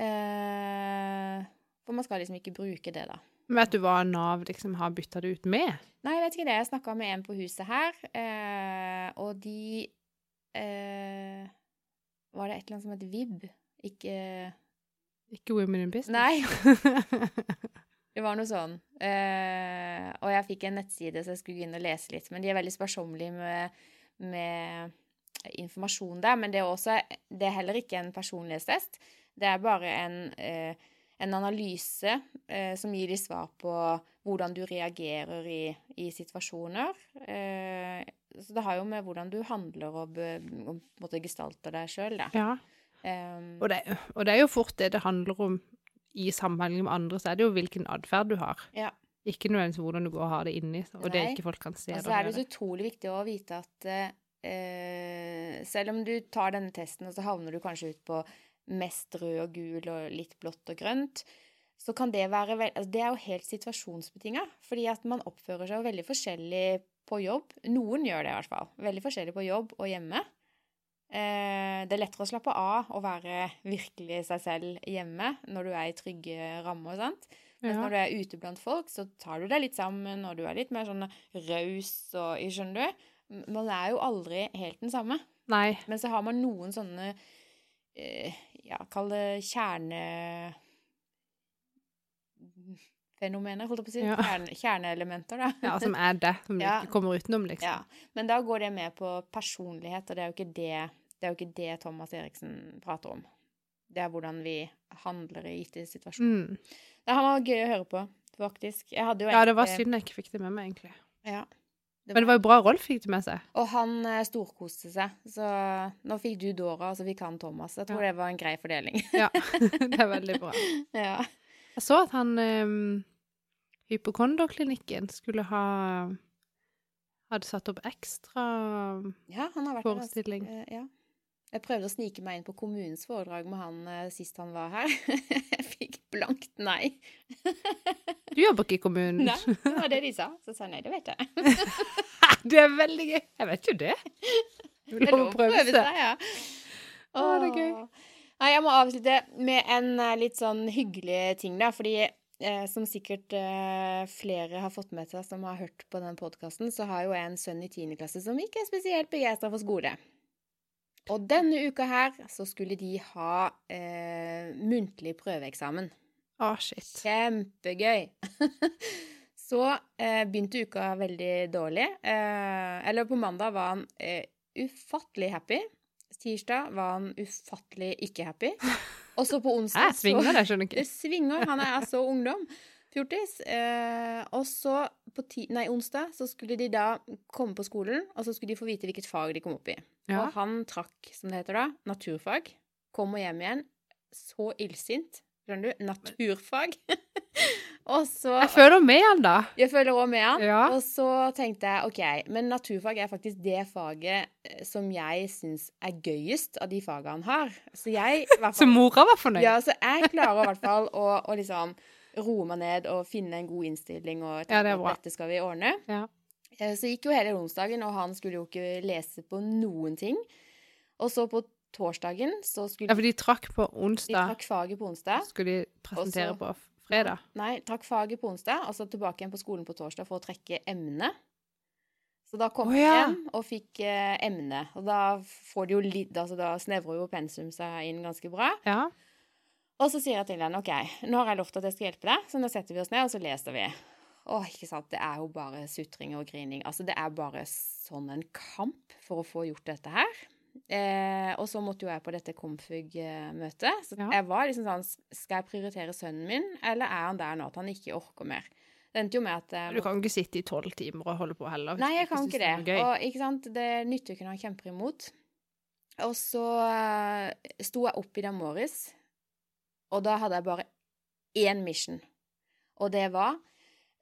Eh, for man skal liksom ikke bruke det, da. Vet du hva Nav liksom har bytta det ut med? Nei, vet ikke det. Jeg snakka med en på huset her, eh, og de eh, Var det et eller annet som het VIB? Ikke Ikke Women in Business? Nei, [laughs] det var noe sånn. Eh, og jeg fikk en nettside, så jeg skulle gå inn og lese litt. Men de er veldig sparsommelige med, med informasjon der. Men det er, også, det er heller ikke en personlighetstest. Det er bare en, eh, en analyse eh, som gir de svar på hvordan du reagerer i, i situasjoner. Eh, så det har jo med hvordan du handler og, be, og gestalter deg sjøl, da. Ja. Um, Og det, og det er jo fort det det handler om i samhandling med andre, så er det jo hvilken atferd du har. Ja. Ikke nødvendigvis hvordan du går og har det inni, og det ikke folk kan se. Og så er det så utrolig viktig å vite at eh, selv om du tar denne testen, og så havner du kanskje ut på mest rød og gul og litt blått og grønt, så kan det være altså Det er jo helt situasjonsbetinga, fordi at man oppfører seg jo veldig forskjellig på jobb. Noen gjør det i hvert fall. Veldig forskjellig på jobb og hjemme. Eh, det er lettere å slappe av og være virkelig seg selv hjemme når du er i trygge rammer. sant? Mens Ja. når du er ute blant folk, så tar du deg litt sammen, og du er litt mer sånn raus og Skjønner du? Man er jo aldri helt den samme. Nei. Men så har man noen sånne eh, Ja, kall det kjernefenomener, holdt jeg på å si. Ja. Kjerne, kjerneelementer, da. Ja, som er det, som Ja. ikke kommer utenom, liksom. Ja, Men da går det med på personlighet, og det er jo ikke det, det, er jo ikke det Thomas Eriksen prater om. Det er hvordan vi handler i gitte situasjoner. Mm. Det var gøy å høre på, faktisk. Jeg hadde jo Ja, det var egentlig- synd jeg ikke fikk det med meg, egentlig. Ja. Men det var jo bra Rolf fikk det med seg. Og han eh, storkoste seg. Så nå fikk du Dora, og så fikk han Thomas. Jeg tror Ja. det var en grei fordeling. [laughs] Ja, det er veldig bra. [laughs] ja. Jeg så at han um, Hypokonderklinikken skulle ha Hadde satt opp ekstra ja, han har vært altså. forestilling. Eh, Ja. Jeg prøvde å snike meg inn på kommunens foredrag med han eh, sist han var her. [laughs] jeg fikk blankt nei. Du jobber ikke i kommunen? Nei, det var det de sa. Så sa jeg nei, det vet jeg. [laughs] det er veldig gøy! Jeg vet jo det. Du Det er lov å prøve seg, ja. Å, det er gøy. Nei, jeg må avslutte med en eh, litt sånn hyggelig ting, da. Fordi eh, som sikkert eh, flere har fått med seg som har hørt på den podkasten, så har jo jeg en sønn i 10. klasse som ikke er spesielt begeistra for skole. Og denne uka her så skulle de ha eh, muntlig prøveeksamen. Å, shit. Kjempegøy! [laughs] så eh, begynte uka veldig dårlig. Eh, eller på mandag var han eh, ufattelig happy. Tirsdag var han ufattelig ikke happy. Og så på [laughs] onsdag Jeg svinger det, skjønner ikke. Det svinger. Han er altså ungdom. Fjortis. Eh, og så på ti, nei, onsdag så skulle de da komme på skolen, og så skulle de få vite hvilket fag de kom opp i. Ja. Og han trakk, som det heter da, naturfag. Kommer hjem igjen så illsint. Skjønner du? Naturfag. [laughs] så Jeg føler med han, da. Jeg føler òg med han. Ja. Og så tenkte jeg OK, men naturfag er faktisk det faget eh, som jeg syns er gøyest av de fagene han har. Så jeg hvert [laughs] Så mora var fornøyd. ja, så jeg klarer i hvert fall å, å liksom roe meg ned og finne en god innstilling og tenke Ja, det er at dette skal vi ordne. Ja. Eh, Så gikk jo hele onsdagen, og han skulle jo ikke lese på noen ting. Og så på torsdagen så skulle Ja, for de trakk på de trakk faget på onsdag. Skulle de presentere også, på fredag. Nei, trakk faget på onsdag, og så tilbake igjen på skolen på torsdag for å trekke emne. Så da kom Å, jeg hjem og fikk eh, emne. Og da får de jo litt Altså da snevrer jo pensum seg inn ganske bra. Ja. Og så sier jeg til henne OK, nå har jeg lovt at jeg skal hjelpe deg, så nå setter vi oss ned, og så leser vi. Å, ikke sant. Det er jo bare sutring og grining. Altså, det er bare sånn en kamp for å få gjort dette her. Eh, og så måtte jo jeg på dette Komfug-møtet. Så Ja. jeg var liksom sånn Skal jeg prioritere sønnen min, eller er han der nå at han ikke orker mer? Det endte jo med at jeg Du kan jo ikke sitte i tolv timer og holde på heller. Nei, jeg kan ikke det. det. Og ikke sant, det nytter jo ikke når han kjemper imot. Og så eh, sto jeg opp i dag morges, og da hadde jeg bare én mission. Og det var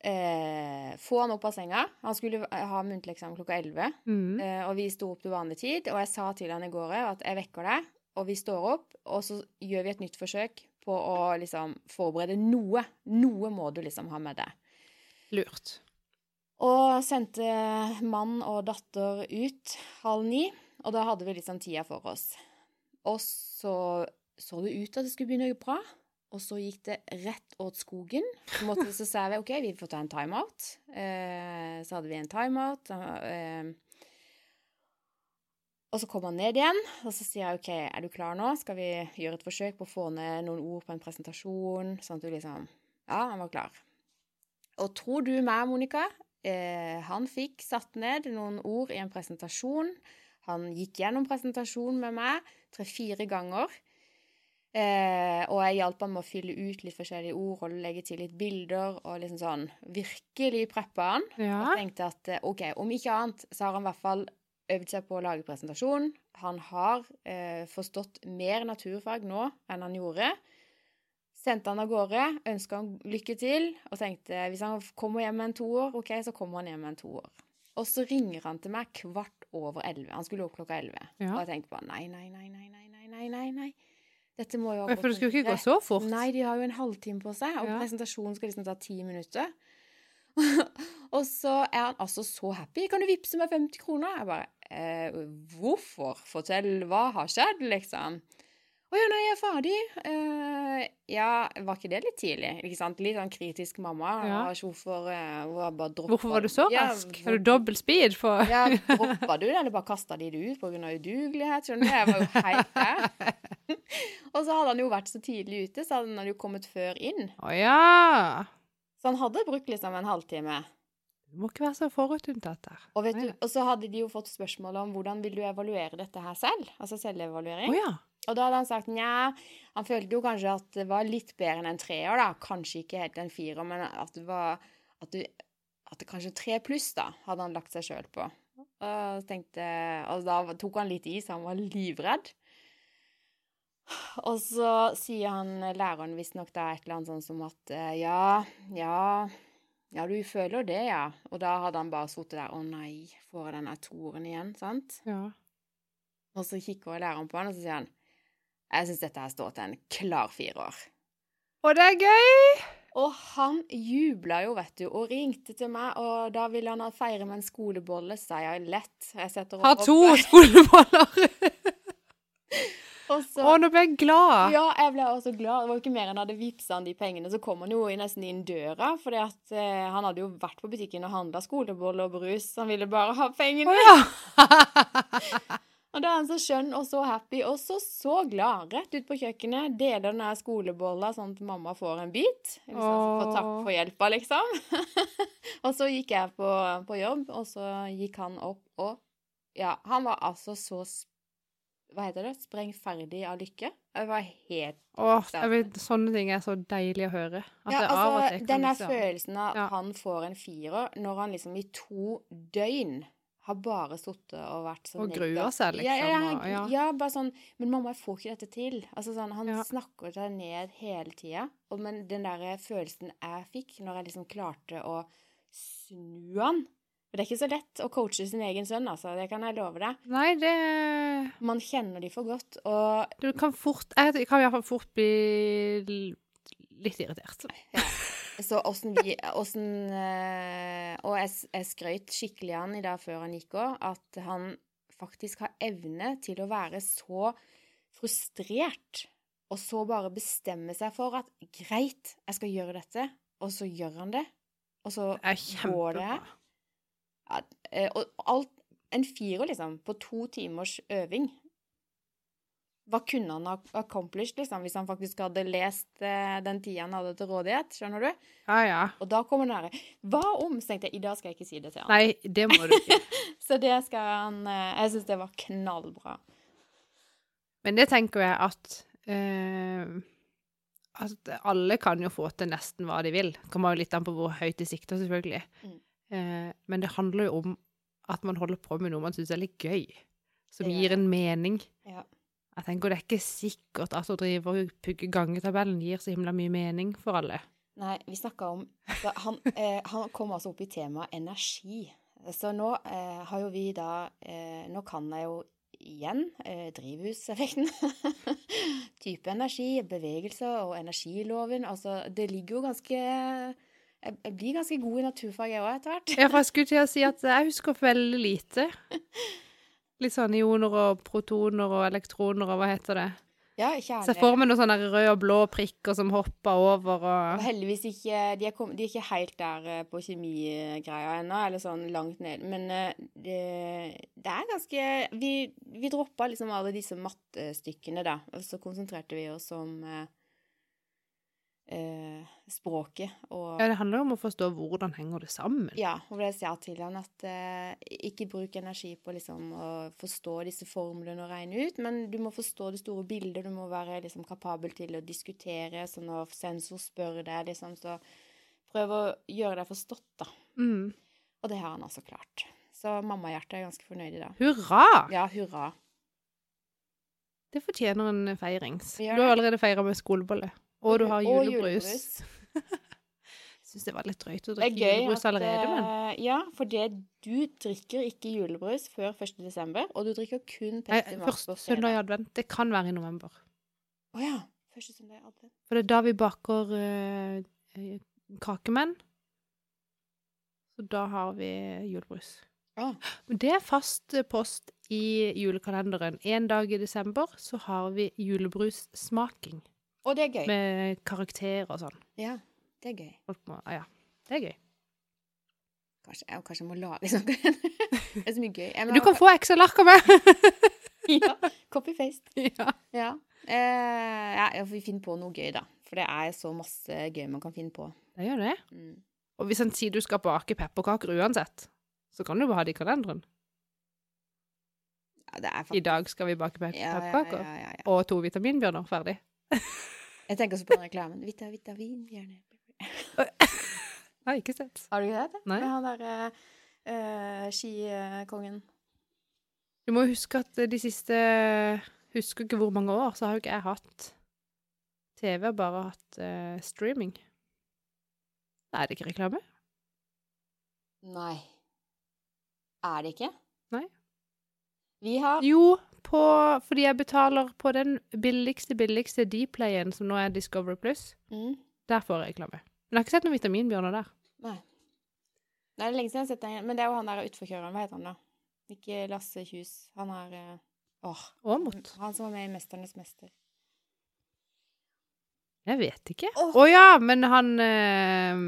eh, få han opp av senga. Han skulle ha muntlig eksamen klokka 11, Mm. eh, og vi sto opp til vanlig tid. Og jeg sa til han i går at jeg vekker deg, og vi står opp, og så gjør vi et nytt forsøk på å liksom forberede noe. Noe må du liksom ha med deg. Lurt. Og sendte mann og datter ut halv ni, og da hadde vi liksom tida for oss. Og så så det ut til at det skulle begynne å gå bra, og så gikk det rett åt skogen. Så, måtte, så sa vi OK, vi får ta en timeout. Eh, så hadde vi en timeout. Eh, og så kom han ned igjen, og så sier jeg OK, er du klar nå? Skal vi gjøre et forsøk på å få ned noen ord på en presentasjon? Sånn at du liksom Ja, han var klar. Og tror du meg, Monica, eh, han fikk satt ned noen ord i en presentasjon. Han gikk gjennom presentasjonen med meg tre-fire ganger. Eh, og jeg hjalp ham med å fylle ut litt forskjellige ord og legge til litt bilder. Og liksom sånn virkelig preppa han. Ja. Og tenkte at eh, OK, om ikke annet så har han i hvert fall øvd seg på å lage presentasjon. Han har eh, forstått mer naturfag nå enn han gjorde. Sendte han av gårde, ønska han lykke til og tenkte hvis han kommer hjem med en toer, OK, så kommer han hjem med en toer. Og så ringer han til meg kvart over elleve. Han skulle opp klokka elleve. Ja. Og jeg tenkte bare nei, nei, nei, nei, nei, nei, nei. nei. Dette må jo Ja, For det skulle ikke gå så fort. Nei, de har jo en halvtime på seg, og Ja. presentasjonen skal liksom ta ti minutter. [laughs] og så er han altså så happy. 'Kan du vippse meg 50 kroner?' Jeg bare eh, 'Hvorfor? Fortell, hva har skjedd?' liksom. 'Å ja, nei, jeg er ferdig.' Uh, ja, var ikke det litt tidlig? Ikke sant? Litt sånn kritisk mamma. Ja. Hvorfor, uh. Hvorfor var du så Ja, rask? hvor- Har du dobbel speed for [laughs] ja, droppa du det, eller bare kasta de det ut pga. udugelighet? Skjønner du? Jeg var jo helt der. [laughs] og så hadde han jo vært så tidlig ute, så hadde han jo kommet før inn. Å ja! Så han hadde brukt liksom en halvtime. Du må ikke være så forutinntatt der. Og, vet du, og så hadde de jo fått spørsmål om hvordan vil du evaluere dette her selv? Altså selvevaluering. Oh, ja. Og da hadde han sagt nja, han følte jo kanskje at det var litt bedre enn en treer, da. Kanskje ikke helt en firer, men at det var at, du, at det kanskje tre pluss, da, hadde han lagt seg sjøl på. Og, tenkte, og da tok han litt i, så han var livredd. Og så sier han læreren visstnok da et eller annet sånn som at ja, ja ja, du føler det, ja. Og da hadde han bare sittet der Å nei, får jeg denne toeren igjen? Sant? ja. Og så kikker læreren på han, og så sier han Jeg syns dette her står til en klar firer. Og det er gøy! Og han jubla jo, vet du, og ringte til meg, og da ville han feire med en skolebolle. Sa jeg lett. Jeg Har opp to skoleboller. [laughs] Og så Å, nå ble jeg glad. Ja, jeg ble også glad. Det var jo ikke mer enn hadde vippsa han de pengene. Så kom han jo nesten inn døra, for eh, han hadde jo vært på butikken og handla skolebolle og brus. Han ville bare ha pengene. Oh, ja. [laughs] Og da er han så skjønn og så happy og så så glad. Rett ut på kjøkkenet, deler den her skolebolla sånn at mamma får en bit. Liksom, for takk for hjelpa, liksom. [laughs] og så gikk jeg på, på jobb, og så gikk han opp og Ja, han var altså så Hva heter det? Sprengferdig av lykke. Jeg var helt Åh, jeg vet, sånne ting er så deilig å høre. At ja, det altså, den der liksom- følelsen av at Ja. han får en firer når han liksom i to døgn har bare sittet og vært sånn Og negativ. seg, Ja, ja, liksom, ja, ja. ja, bare sånn Men mamma, jeg får ikke dette til. Altså sånn, Han Ja. snakker seg ned hele tida. Men den der følelsen jeg fikk når jeg liksom klarte å snu han For det er ikke så lett å coache sin egen sønn, altså. Det kan jeg love deg. Nei, det Man kjenner de for godt. Og Du kan fort Jeg kan iallfall fort bli litt irritert. Så åssen vi åssen, eh, Og jeg, jeg skrøt skikkelig av han i dag før han gikk òg, at han faktisk har evne til å være så frustrert, og så bare bestemme seg for at greit, jeg skal gjøre dette, og så gjør han det. Og så Det går det. Ja, eh, og alt En firer, liksom, på to timers øving. Hva kunne han ha accomplished, liksom, hvis han faktisk hadde lest eh, den tida han hadde til rådighet? Skjønner du? Ja, ja. Og da kommer den derre Hva om? Så tenkte jeg i dag skal jeg ikke si det til han. Nei, det må du ikke. [laughs] Så det skal han eh, Jeg syns det var knallbra. Men det tenker jeg at eh, At alle kan jo få til nesten hva de vil. Kommer jo litt an på hvor høyt de sikter, selvfølgelig. Mm. Eh, men det handler jo om at man holder på med noe man syns er litt gøy. Som gir en mening. Ja. Jeg tenker Det er ikke sikkert at å drive og pugge gangetabellen gir så himla mye mening for alle. Nei, vi snakka om altså, han, eh, han kom altså opp i temaet energi. Så nå eh, har jo vi da eh, Nå kan jeg jo igjen eh, drivhuseffekten. [laughs] Type energi, bevegelse og energiloven. Altså, det ligger jo ganske Jeg, blir ganske god i naturfag jeg òg, etter hvert. Ja, for jeg skulle til å si at jeg husker veldig lite. [laughs] Litt sånn ioner og protoner og elektroner og hva heter det. Ja, kjerne. for meg noen sånne røde og blå prikker som hopper over Og og heldigvis ikke de er, kom, de er ikke helt der eh, på kjemigreia ennå, eller sånn langt ned. Men eh, det, det er ganske Vi, vi droppa liksom alle disse mattestykkene, da. Og så konsentrerte vi oss om eh, språket og Ja, det handler om å forstå hvordan henger det sammen. Ja, og det jeg til han at eh, ikke bruk energi på liksom å forstå disse formlene og regne ut, men du må forstå det store bildet, du må være liksom kapabel til å diskutere, så når sensor spør deg, liksom, så prøv å gjøre deg forstått, da. Mm. Og det har han altså klart. Så mammahjertet er ganske fornøyd i dag. Hurra! Ja, hurra. Det fortjener en feirings. Du har allerede feira med skolebolle. Og du har Og julebrus. julebrus. [laughs] Jeg syns det var litt drøyt å drikke julebrus at allerede, men eh, Ja, for det du drikker ikke julebrus før 1. desember, og du drikker kun Pepsi Max på søndag i advent. Det kan være i november. Å ja. Første søndag i advent. For det er da vi baker eh, kakemenn. Så da har vi julebrus. Ah. Det er fast post i julekalenderen. En dag i desember så har vi julebrussmaking. Og det er gøy. Med karakterer og sånn. Ja, det er gøy. Må, ja, det er gøy. Kanskje jeg, kanskje må lage sånn. [laughs] det er så mye gøy. Må- Du kan få Excel-arka med! [laughs] ja, Copy-paste. [laughs] ja. Ja. Eh, ja, vi finner på noe gøy, da. For det er så masse gøy man kan finne på. Det gjør det. Mm. Og hvis en sier du skal bake pepperkaker uansett, så kan du bare ha det i kalenderen. Ja, det er I dag skal vi bake pepperkaker. ja, ja. Og to vitaminbjørner. Ferdig. Jeg tenker også på den reklamen. Vita, vitamin, gjerne. [laughs] Jeg har ikke sett. Har du ikke det? Nei. Med han derre uh, skikongen. Du må huske at de siste Husker ikke hvor mange år, så har jo ikke jeg hatt TV, bare hatt uh, streaming. Da er det ikke reklame. Nei. Er det ikke? Nei. Vi har Jo, på, fordi jeg betaler på den billigste, billigste Dplayen, som nå er Discovery Plus. mm. Der får jeg reklame. Men jeg har ikke sett noen vitaminbjørner der. Nei. Nei, det er lenge siden jeg har sett den. Men det er jo han der utforkjøreren. Hva heter han da? Ikke Lasse Kjus. Han er eh, Åh. Åmot. Han som var med i 'Mesternes mester'. Jeg vet ikke. Å Åh. ja, men han eh,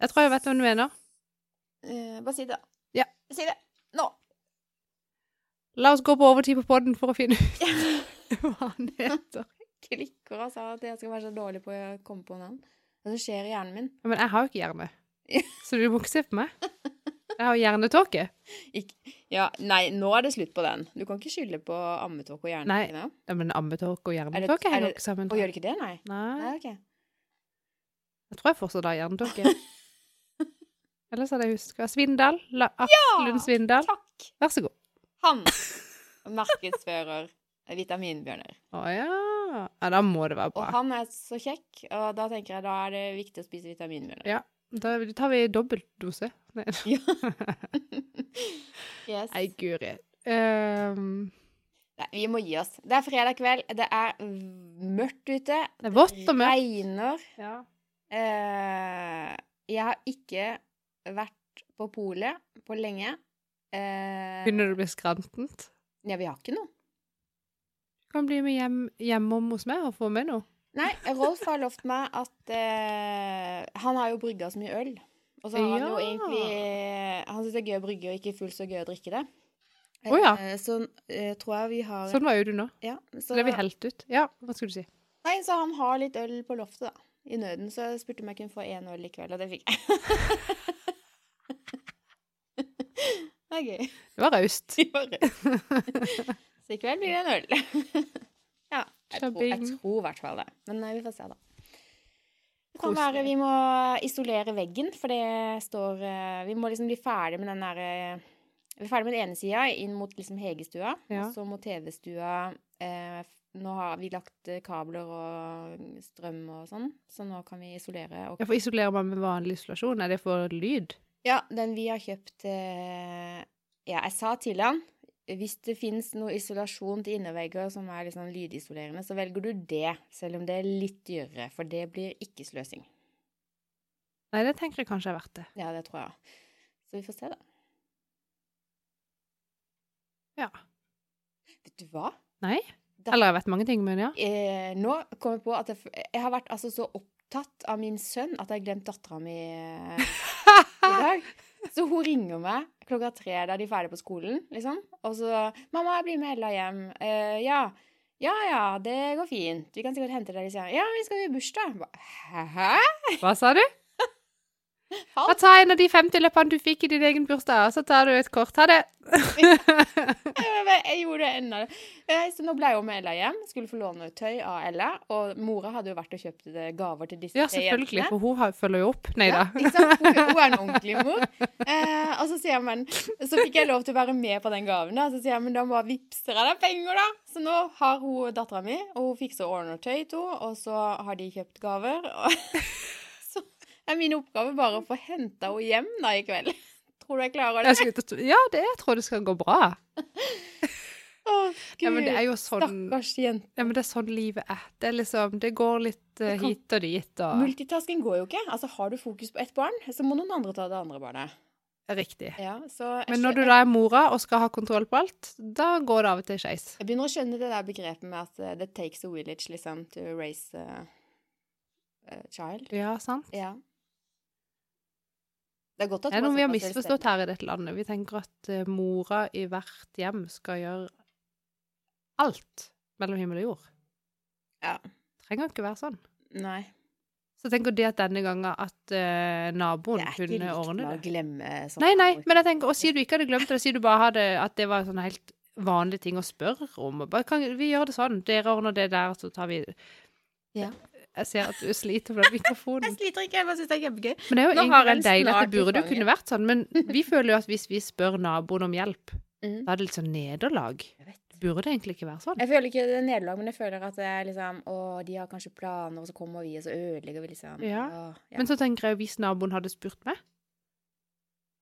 Jeg tror jeg vet hva du mener. Eh, bare si det, da. Ja. Si det. Nå. La oss gå på overtid på podden for å finne ut [laughs] hva han heter. Klikker og sa at jeg skal være så dårlig på å komme på navn. Som skjer i hjernen min? Men jeg har jo ikke hjerne, så du må ikke se på meg. Jeg har hjernetåke. Ja, nei, nå er det slutt på den. Du kan ikke skylde på ammetåke og Nei. hjernetåke. Ja, men ammetåke og Er hjernetåke er henger ikke sammen. Og gjør det ikke det, nei? Nei, Nei, okay. jeg tror jeg fortsatt har hjernetåke. [laughs] Ellers hadde jeg huska Svindal. La Aksel Svindal. Takk! Vær så god. Han markedsfører [laughs] vitaminbjørner. Å ja. ja. Da må det være Og han er så kjekk, og da tenker jeg da er det viktig å spise vitaminbjørner. Ja. Da tar vi dobbeltdose. Nei, [laughs] Yes. Nei, guri. Um... Nei, vi må gi oss. Det er fredag kveld, det er mørkt ute. det er vått og mørkt. regner. Ja. Uh, jeg har ikke vært på polet på lenge. Uh, Begynner du å bli skrantent? Ja, vi har ikke noe. Du kan bli med hjem, hjemom hos meg og få med noe. Nei, Rolf har lovt meg at eh, Han har jo brygga så mye øl. Og så har han jo egentlig Han syns det er gøy å brygge, og ikke fullt så gøy å drikke det. Å ja. Eh, så eh, tror jeg vi har Sånn var jo du nå. ja, Så er vi helt ut. Ja, hva skulle du si? Nei, så han har litt øl på loftet, da. I nøden. Så jeg spurte om jeg kunne få én øl i kveld, og det fikk jeg. [laughs] gøy. [laughs] Det var raust. Så i kveld blir det en øl. [laughs] ja. Jeg tror, jeg tror i hvert fall det. Men eh, vi får se, da. Det kan være vi må isolere veggen, for det står eh, Vi må liksom bli ferdig med den derre Vi er ferdig med den ene sida inn mot liksom Hegestua, Ja. og så må TV-stua eh, Nå har vi lagt eh, kabler og strøm og sånn, så nå kan vi isolere. Og Ja, for isolerer man med vanlig isolasjon? Er det for lyd? Ja, den vi har kjøpt eh, Ja, jeg sa til han hvis det finnes noe isolasjon til innervegger som er sånn lydisolerende, så velger du det, selv om det er litt dyrere, for det blir ikke sløsing. Nei, det tenker jeg kanskje er verdt det. Ja, det tror jeg. Så vi får se, da. Ja. Vet du hva? Nei? Eller jeg vet mange ting, men ja. Eh, nå kom jeg på at jeg, jeg har vært altså så opptatt av min sønn at jeg har glemt dattera mi eh, i [laughs] dag. Så hun ringer meg klokka tre da de er ferdig på skolen, liksom. Og så 'Mamma, jeg blir med Ella hjem.' Eh, ja. Ja ja, det går fint. Vi kan sikkert hente deg litt senere. Ja, vi skal i bursdag. Hæ? Hva sa du? Bare ta en av de 50 løpene du fikk i din egen bursdag, og så tar du et kort. Ha det. [laughs] Jeg, gjorde det ennå. Eh, Så nå ble jeg jo med Ella hjem. Skulle få låne tøy av Ella. Og mora hadde jo vært og kjøpt eh, gaver til disse Ja, selvfølgelig, jentene. for hun følger jo opp. Nei da. Ja? Hun, hun er en ordentlig mor. Eh, og så sier jeg, men Så fikk jeg lov til å være med på den gaven, da. Så sier jeg, men da må jeg vippse deg penger, da. Så nå har hun dattera mi, og hun fikser ordner tøy til henne, og så har de kjøpt gaver. Og [laughs] er min oppgave bare å få henta henne hjem da i kveld. [laughs] Tror du jeg klarer det? Jeg Ja, det jeg tror det skal gå bra. Å, Ja, men det er Gud, jo sånn Stakkars jente. Ja, men det er sånn livet er. Det er liksom Det går litt uh, hit og dit og Multitasking går jo ikke. Altså, Har du fokus på ett barn, så må noen andre ta det andre barnet. Riktig. Ja, Men når du da er mora og skal ha kontroll på alt, da går det av og til skeis. Jeg begynner å skjønne det der begrepet med at uh, it takes a village liksom, to raise uh, a child. Ja, sant? Ja. Det er godt at Det er noe vi har misforstått her i dette landet. Vi tenker at eh, mora i hvert hjem skal gjøre alt mellom himmel og jord. Ja. Trenger ikke være sånn. Nei. Så tenker de at denne gangen at uh, naboen Det Det er ikke kunne likt å glemme sånn. Nei, nei, men jeg tenker, og sier du ikke hadde glemt det, sier du bare hadde, at det var sånn helt vanlig ting å spørre om. Bare, kan vi gjør det sånn? Dere ordner det der, så tar vi Ja. Jeg ser at du sliter med den [laughs] Jeg sliter ikke, jeg bare syns det er kjempegøy. Men det er jo Nå egentlig veldig deilig at det burde jo kunne vært sånn. Men [laughs] vi føler jo at hvis vi spør naboen om hjelp, Mm. da er det litt sånn nederlag. Burde det egentlig ikke være sånn? Jeg føler ikke det er nederlag, men jeg føler at det er liksom Å, de har kanskje planer, og så kommer vi, og så ødelegger vi liksom. Ja. Å, ja. Men så tenker jeg hvis naboen hadde spurt meg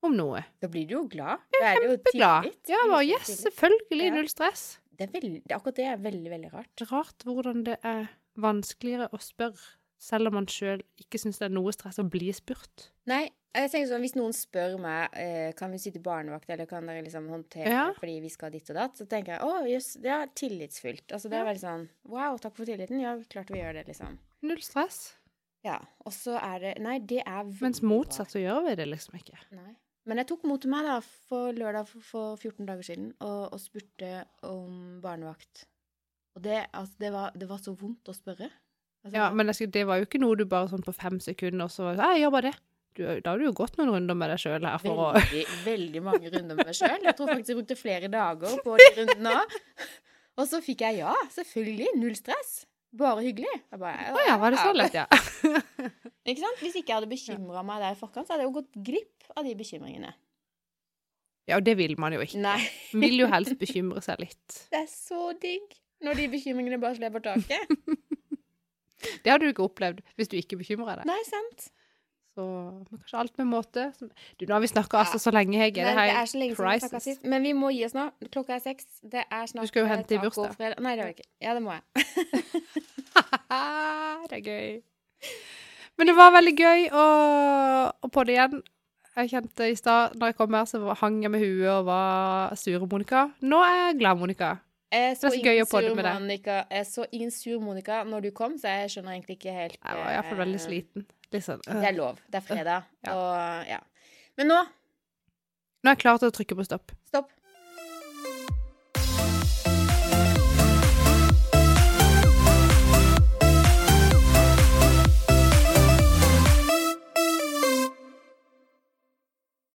om noe Da blir du jo glad. Da er det jo tillit. Ja, bare yes, selvfølgelig, null stress. Det er veldig, akkurat det er veldig, veldig rart. Rart hvordan det er vanskeligere å spørre, selv om man sjøl ikke syns det er noe stress å bli spurt. Nei, jeg tenker sånn, hvis noen spør meg eh, kan vi sitte barnevakt, eller kan dere liksom håndtere Ja. det fordi vi skal ditt og datt, så tenker jeg å jøss, det er tillitsfullt. Altså det er veldig sånn wow, takk for tilliten. Ja, klart vi gjør det, liksom. Null stress. Ja. Og så er det Nei, det er veldig Mens motsatt så gjør vi det liksom ikke. Nei. Men jeg tok mot meg da for lørdag for 14 dager siden og, og spurte om barnevakt. Og det, altså, det, var, det var så vondt å spørre. Altså, Ja, men jeg det var jo ikke noe du bare sånn på fem sekunder, og så det sånn, «Ja, jeg gjør bare det. Du, da har du jo gått noen runder med deg sjøl her for å veldig, veldig mange runder med meg sjøl. Jeg tror faktisk jeg brukte flere dager på de rundene. Og så fikk jeg ja, selvfølgelig. Null stress. Bare hyggelig. Jeg bare, Å ja, var det så lett, ja. [laughs] Ikke sant? Hvis ikke jeg hadde bekymra meg der i forkant, så hadde jeg jo gått glipp av de bekymringene. Ja, og det vil man jo ikke. Nei. Man vil jo helst bekymre seg litt. Det er så digg når de bekymringene bare slipper taket. [laughs] Det har du ikke opplevd hvis du ikke bekymrer deg. Nei, sant? Så men kanskje alt med måte. Som- Du, nå har vi snakka altså så lenge, Hege. Nei, Det det er så lenge siden vi sist. Men vi må gi oss nå. Klokka er seks. Det er snart Du skal jo hente i bursdag. Nei, det har jeg ikke. Ja, det må jeg. [laughs] det er gøy. Men det var veldig gøy å, å podde igjen. Jeg kjente i stad, når jeg kom her, så hang jeg med huet og var sure Monica. Nå er jeg glad, Monica. Jeg så, så gøy å podde med deg. Monica. jeg så ingen sur Monica når du kom, så jeg skjønner egentlig ikke helt Jeg var iallfall veldig eh, sliten. Sånn, øh. Det er lov. Det er fredag. Ja. Og ja. Men nå Nå er jeg klar til å trykke på stopp. Stopp.